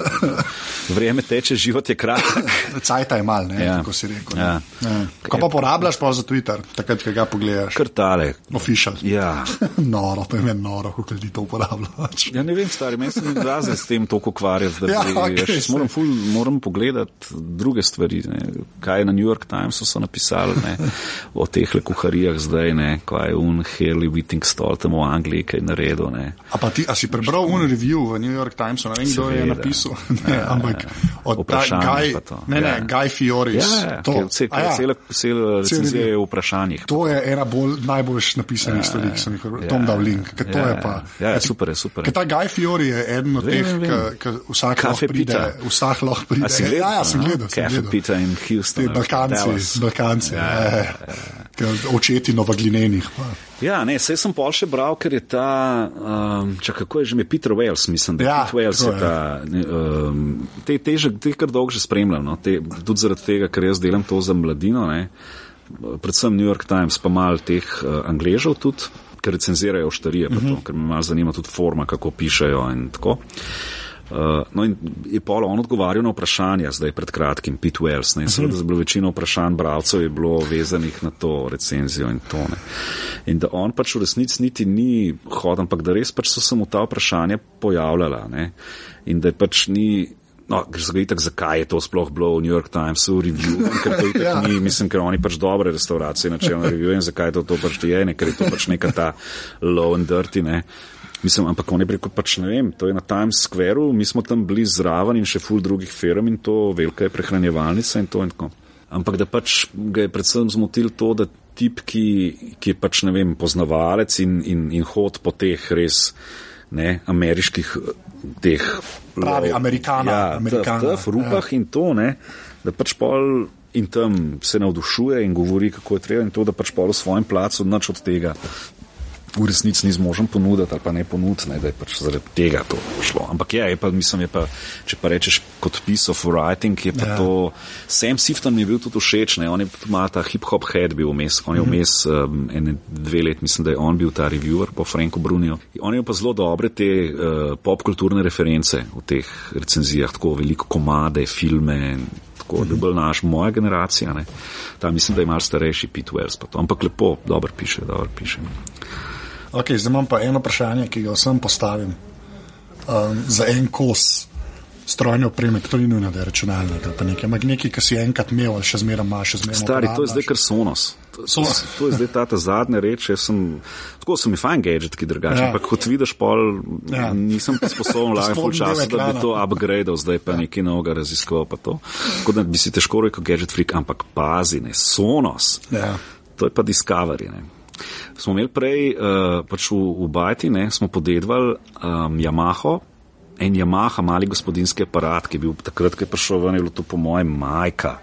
*laughs* vreme teče, život je kratek. *laughs* Cajta je mal, ne, Ja. kako si rekel. ne. Ja. Ja. Ko pa porabljaš pa za Twitter, takrat, ko ga pogledaš. Kar tale. Official. Ja. *laughs* noro, to je meni noro, kako ljudi to uporabljaš. Ja, ne vem, stari, meni se ni razred s tem toliko ukvarjati, da bi, Ja, ja, okej, okay, saj. moram, ful, moram pogledati druge stvari, ne. kaj je na New York Timesu so napisali, ne, o teh kuharijah zdaj, ne, kaj je un Haley Whitting Stall tam v Angliji, kaj naredil, ne. A, pa ti, a si prebral un review v New York Timesu, ne vem, kdo je napisal, *laughs* ne, Ja, ampak ja. od Guy, to. ne, ne, Ja. Guy Fioris, Ja, to, ja, cel, A ja, cela, cela recenzija je v vprašanjih. to je ena bolj, najbolj napisanih stvari, ki sem jih prebral. Tom dal link, ker to ja, je pa. Ja, ja, super je, super. Ker ta Guy Fiori je eden od Vem, teh, ki vsak Kafe lahko pride, pita. vsak lahko pride. Ja, ja, sem gledal. gledal. Pita in Houston. Balkanci. Balkanci, Ja, ja. očeti novoglinenih. pa. Ja, ne, vse sem pol še bral, ker je ta, um, čak, kako je že ime, Peter Wales, mislim, da Ja, Peter Wales je ta, um, te, te, že, te kar dolgo že spremljam, no, te, tudi zaradi tega, ker jaz delam to za mladino, ne, predvsem New York Times, pa mal teh uh, angležev tudi, ker recenzirajo štarije, pa to, ker me malo zanima tudi forma, kako pišejo in tako. Uh, no in je Paul on odgovarjal na vprašanja, zdaj pred kratkim, Pete Wells. Ne, in seveda, da je bilo večino vprašanj bralcev je bilo vezanih na to recenzijo in to. Ne. In da on pač v resnici niti ni hodil, ampak da res pač so se mu ta vprašanja pojavljala. Ne. In da je pač ni. No, ker se ga itak, zakaj je to sploh bilo v New York Times, v review, *laughs* ker to itak ja. ni, mislim, ker oni pač dobre restauracije načelno review in zakaj to, to pač je, ne, ker je to pač neka ta low and dirty, ne. Mislim, ampak on je rekel, pač ne vem, to je na Times Square, mi smo tam bili zraven in še full drugih firm in to velika je prehranjevalnica in to in tako. Ampak da pač ga je predvsem zmotil to, da tip, ki, ki je pač ne vem, poznavalec in, in, in hod po teh res ne, ameriških teh. Pravi, amerikana. Ja, amerikana. v rupah ja. in to, ne, da pač pol in tam se navdušuje in govori, kako je treba in to, da pač pol v svojem placu nič od tega v resnici ni zmožen ponuditi ali pa ne ponuditi, ne, da je pač zaradi tega to šlo. Ampak ja, je pa, mislim, je pa, če pa rečeš kot piece of writing, je pa ja. to, Sam Sifton mi je bil tudi všeč, ne, on je tudi mal ta hip-hop head bil vmes, on je mhm. vmes um, ene dve let, mislim, da je on bil ta reviewer po Franku Bruniju. On je pa zelo dobre te uh, popkulturne reference v teh recenzijah, tako veliko komade, filme. Tako, da bil naš, moja generacija, ne. ta mislim, da je malo starejši Pete Wells, ampak lepo, dobro piše, dobro piše. Okay, zdaj imam pa eno vprašanje, ki ga vsem postavim. Um, za en kos strojne opreme, to ni nujno, da je računalnik ali pa nekaj, ampak nekaj, ki si enkrat imel še zmeraj imaš, še zmeraj. Stari, to je zdaj kar sonos. To, to, *laughs* to je zdaj ta, ta zadnja reč. Sem, tako sem jim fajn gadget, ki drugače. Ja. Ampak kot vidiš, pol, ja. nisem sposoben *laughs* lajati full časa, da bi to upgradal, zdaj pa ja. nekaj novega raziskoval. Tako da bi si težko rekel gadget freak, ampak pazi, ne, sonos. Ja. To je pa Discovery. Ne smo imeli prej uh, pač v, v Bajti, ne, smo podedvali um, Yamaha, en Yamaha, mali gospodinski aparat, ki je bil takrat, ko je prišel ven, je bilo to po mojem majka,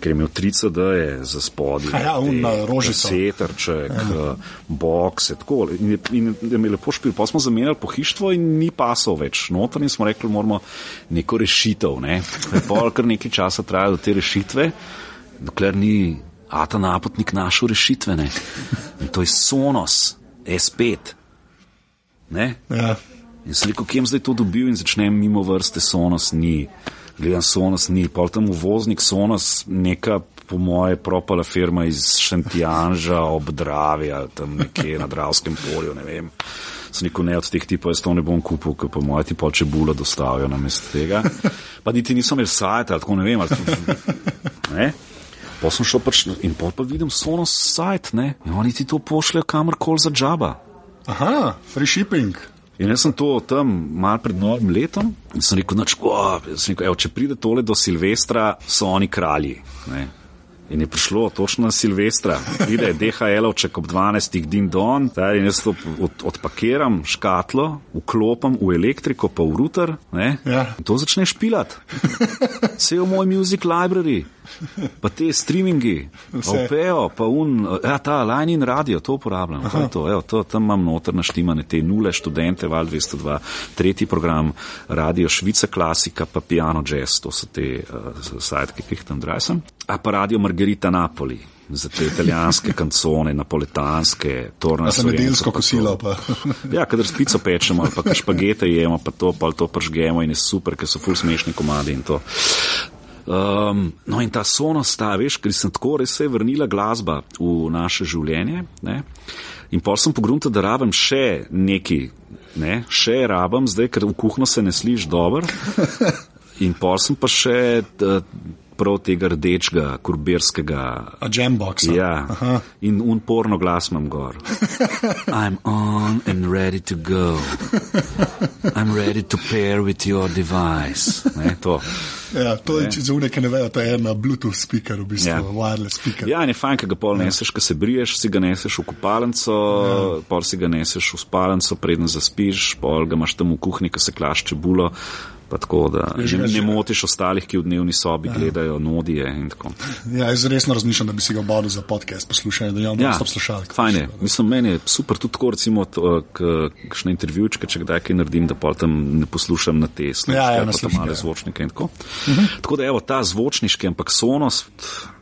ker je imel 30D za spodje. Ja, un rožica. Seterček, ja. uh, boxe, tako. In, in, in je lepo špil. Pa smo zamenjali pohištvo in ni pasal več. Notor in smo rekli, moramo neko rešitev. Ne. Pol kar nekaj časa traja do te rešitve, dokler ni a ta napotnik našel rešitvene. In to je Sonos, S5. Ja. In sliko, kje sem zdaj to dobil in začnem mimo vrste Sonos, ni. Gledam Sonos, ni. Pol tam uvoznik Sonos, neka po moje propala firma iz Šentjanža, obdravja, tam nekje na Dravskem polju, ne vem. Sem rekel, ne od teh tipov, jaz to ne bom kupil, ker po moje ti pol čebula dostavijo na mesto tega. Pa niti nisem imel sajta, tako ne vem, ali. *laughs* Ne? Pa sem šel pač in pol pa vidim Sonos sajt, ne, in oni ti to pošljajo kamorkoli za džaba. Aha, free shipping. In jaz sem to tam mal pred novim letom in sem rekel, nač, o, sem rekel, evo, če pride tole do Silvestra, so oni kralji. Ne. In je prišlo točno na Silvestra, pride DHL-ovček ob 12. din don, taj, in jaz to od, odpakiram, škatlo, vklopam v elektriko, pa v router, ja. in to začneš pilat. Vse v moj music library pa te streamingi, opejo, pa un, ja, ta line in radio, to uporabljam. To, evo, to, tam imam noter naštimane te nule študente, val 202, tretji program, radio Švica klasika, pa piano jazz, to so te uh, sajtke, ki jih tam drajsam. A pa radio Margarita Napoli. Za te italijanske *laughs* kancone, napoletanske, torne. Za nedeljsko kosilo pa. ja, kadar spico pečemo, pa *laughs* špagete jemo, pa to, pa to pržgemo in je super, ker so ful smešni komadi in to. Um, no in ta sonost, ta, veš, ker sem tako res se vrnila glasba v naše življenje. Ne? In pa sem pogrunil, da rabim še neki, ne? še rabim zdaj, ker v kuhno se ne sliš dobro. *laughs* In pa sem pa še. Prav tega rdečega, kurbirskega. A jambox. Ja, Aha. in unporno glas imam gor. *laughs* I'm on and ready to go. I'm ready to pair with your device. Ne, to. Ja, to je, če za unike ne vejo, to je ena Bluetooth speaker, v bistvu, ja. wireless speaker. Ja, in je fajn, ker ga pol ja. neseš, ko se briješ, si ga neseš v kopalnico, ja. pol si ga neseš v spalnico, preden zaspiš, pol ga imaš tam v kuhinji, ko se klaš čebulo. Tako, da ne, ne motiš ostalih, ki v dnevni sobi ja. gledajo nodije. Ja, jaz resno razmišljam, da bi si ga obadil za podcast poslušanje, da imam ja, dostop slušalk. Fajn je. Mislim, meni je super tudi tako, recimo, kakšne intervjujčke, če kdaj kaj naredim, da pa tam ne poslušam na te slušalke, ja, ja, pa tam male ja. zvočnike in tako. Uh mhm. -huh. Tako da evo ta zvočniški, ampak sonos,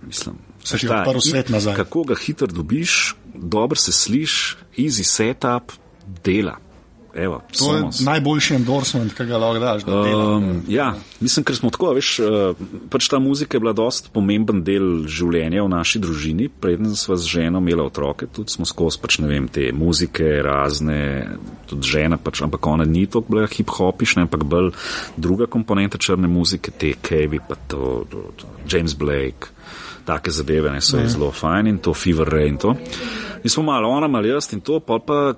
mislim. Se ti je prvo svet nazaj. Kako ga hitro dobiš, dobro se sliš, easy setup, dela. Evo, to je najboljši endorsement, ki ga lahko daš. Da um, ja, mislim, ker smo tako, veš, uh, pač ta muzika je bila dost pomemben del življenja v naši družini, preden sva z ženo imela otroke, tudi smo skozi pač ne vem, te muzike razne, tudi žena pač, ampak ona ni toliko bila hip-hopišna, ampak bolj druga komponenta črne muzike, te Kevi, pa to, to, to James Blake, take zadeve, ne, so zelo fajn in to Fever Ray in to. Mi smo malo ona, malo jaz in to, pa pa,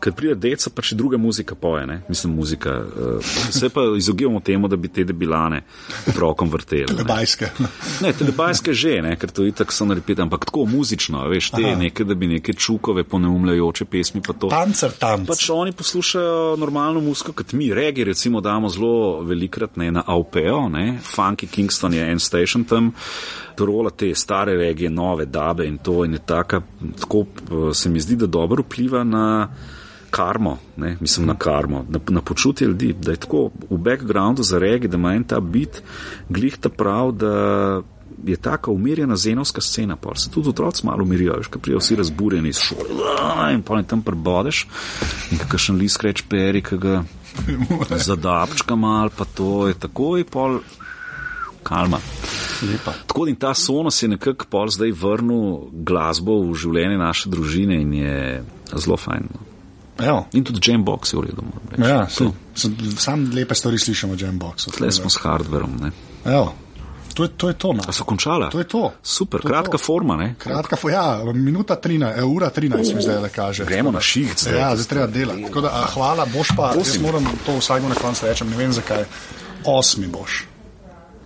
ker pride deca, pa še druga muzika poje, ne? mislim, muzika. Uh, se pa izogibamo temu, da bi te debilane otrokom vrteli. Telebajske. Ne, ne telebajske že, ne? ker to itak so narepiti, ampak tako muzično, veš, te neke, da bi neke čukove, poneumljajoče pesmi pa to. Tancer tam. Pač oni poslušajo normalno muziko, kot mi, regi recimo damo zelo velikrat ne, na AUPO, ne? Funky Kingston je en station tam rola te stare regije, nove dabe in to in je taka, tako eh, se mi zdi, da dobro vpliva na karmo, ne, mislim na karmo, na, na počutje ljudi, da je tako v backgroundu za regije, da ima en ta bit, glih ta prav, da je taka umirjena zenovska scena, pa se tudi otroci malo umirijo, veš, kaj prijo vsi razburjeni iz šole in pa ne tam prebodeš in kakšen list reč peri, ki ga *laughs* zadapčka mal, pa to je tako in pol kalma. Lepa. Tako in ta sonos je nekako pol zdaj vrnil glasbo v življenje naše družine in je zelo fajn. No. Evo. In tudi Jambox je v redu. Ja, sam lepe stvari slišimo o Jamboxu. Tle smo s hardverom. To je to. Je to no. so končala? To je to. Super, to kratka to. forma. Ne? Kratka forma, ja, minuta 13, e, ura 13 mi zdaj le kaže. Gremo na šiht. Ja, zdaj treba delati. Da, a, hvala, boš pa, jaz moram to vsakmo na koncu reči, ne vem zakaj. Osmi boš.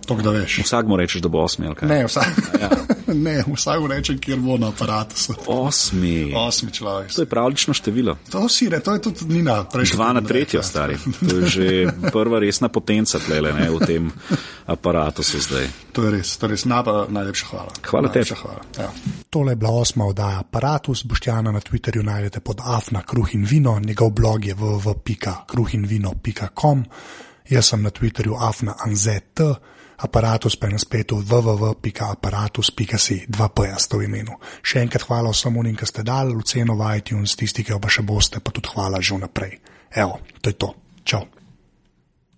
To, da veš. Vsak mu rečeš, da bo osmi. Ne, vsak, ja. *laughs* ne, vsak mu reče, kjer bo na aparatu. Osmi. Osmi človek. To je pravlično število. To si re, to je tudi Nina. Dva na tretjo, stari. To je že prva resna potenca tlele, ne, v tem aparatu so zdaj. To je res, to je res. Napa, najlepša hvala. Hvala tebi. Ja. Tole je bila osma oddaja aparatus. Boštjana na Twitterju najdete pod afna kruh in vino, njegov blog je www.kruhinvino.com. Jaz sem na Twitterju afna anzet aparatus pa je na spletu www.aparatus.si 2p s to imenu. Še enkrat hvala vsem unim, ki ste dali, luceno v iTunes, tisti, ki jo pa še boste, pa tudi hvala že vnaprej. Evo, to je to. Čau.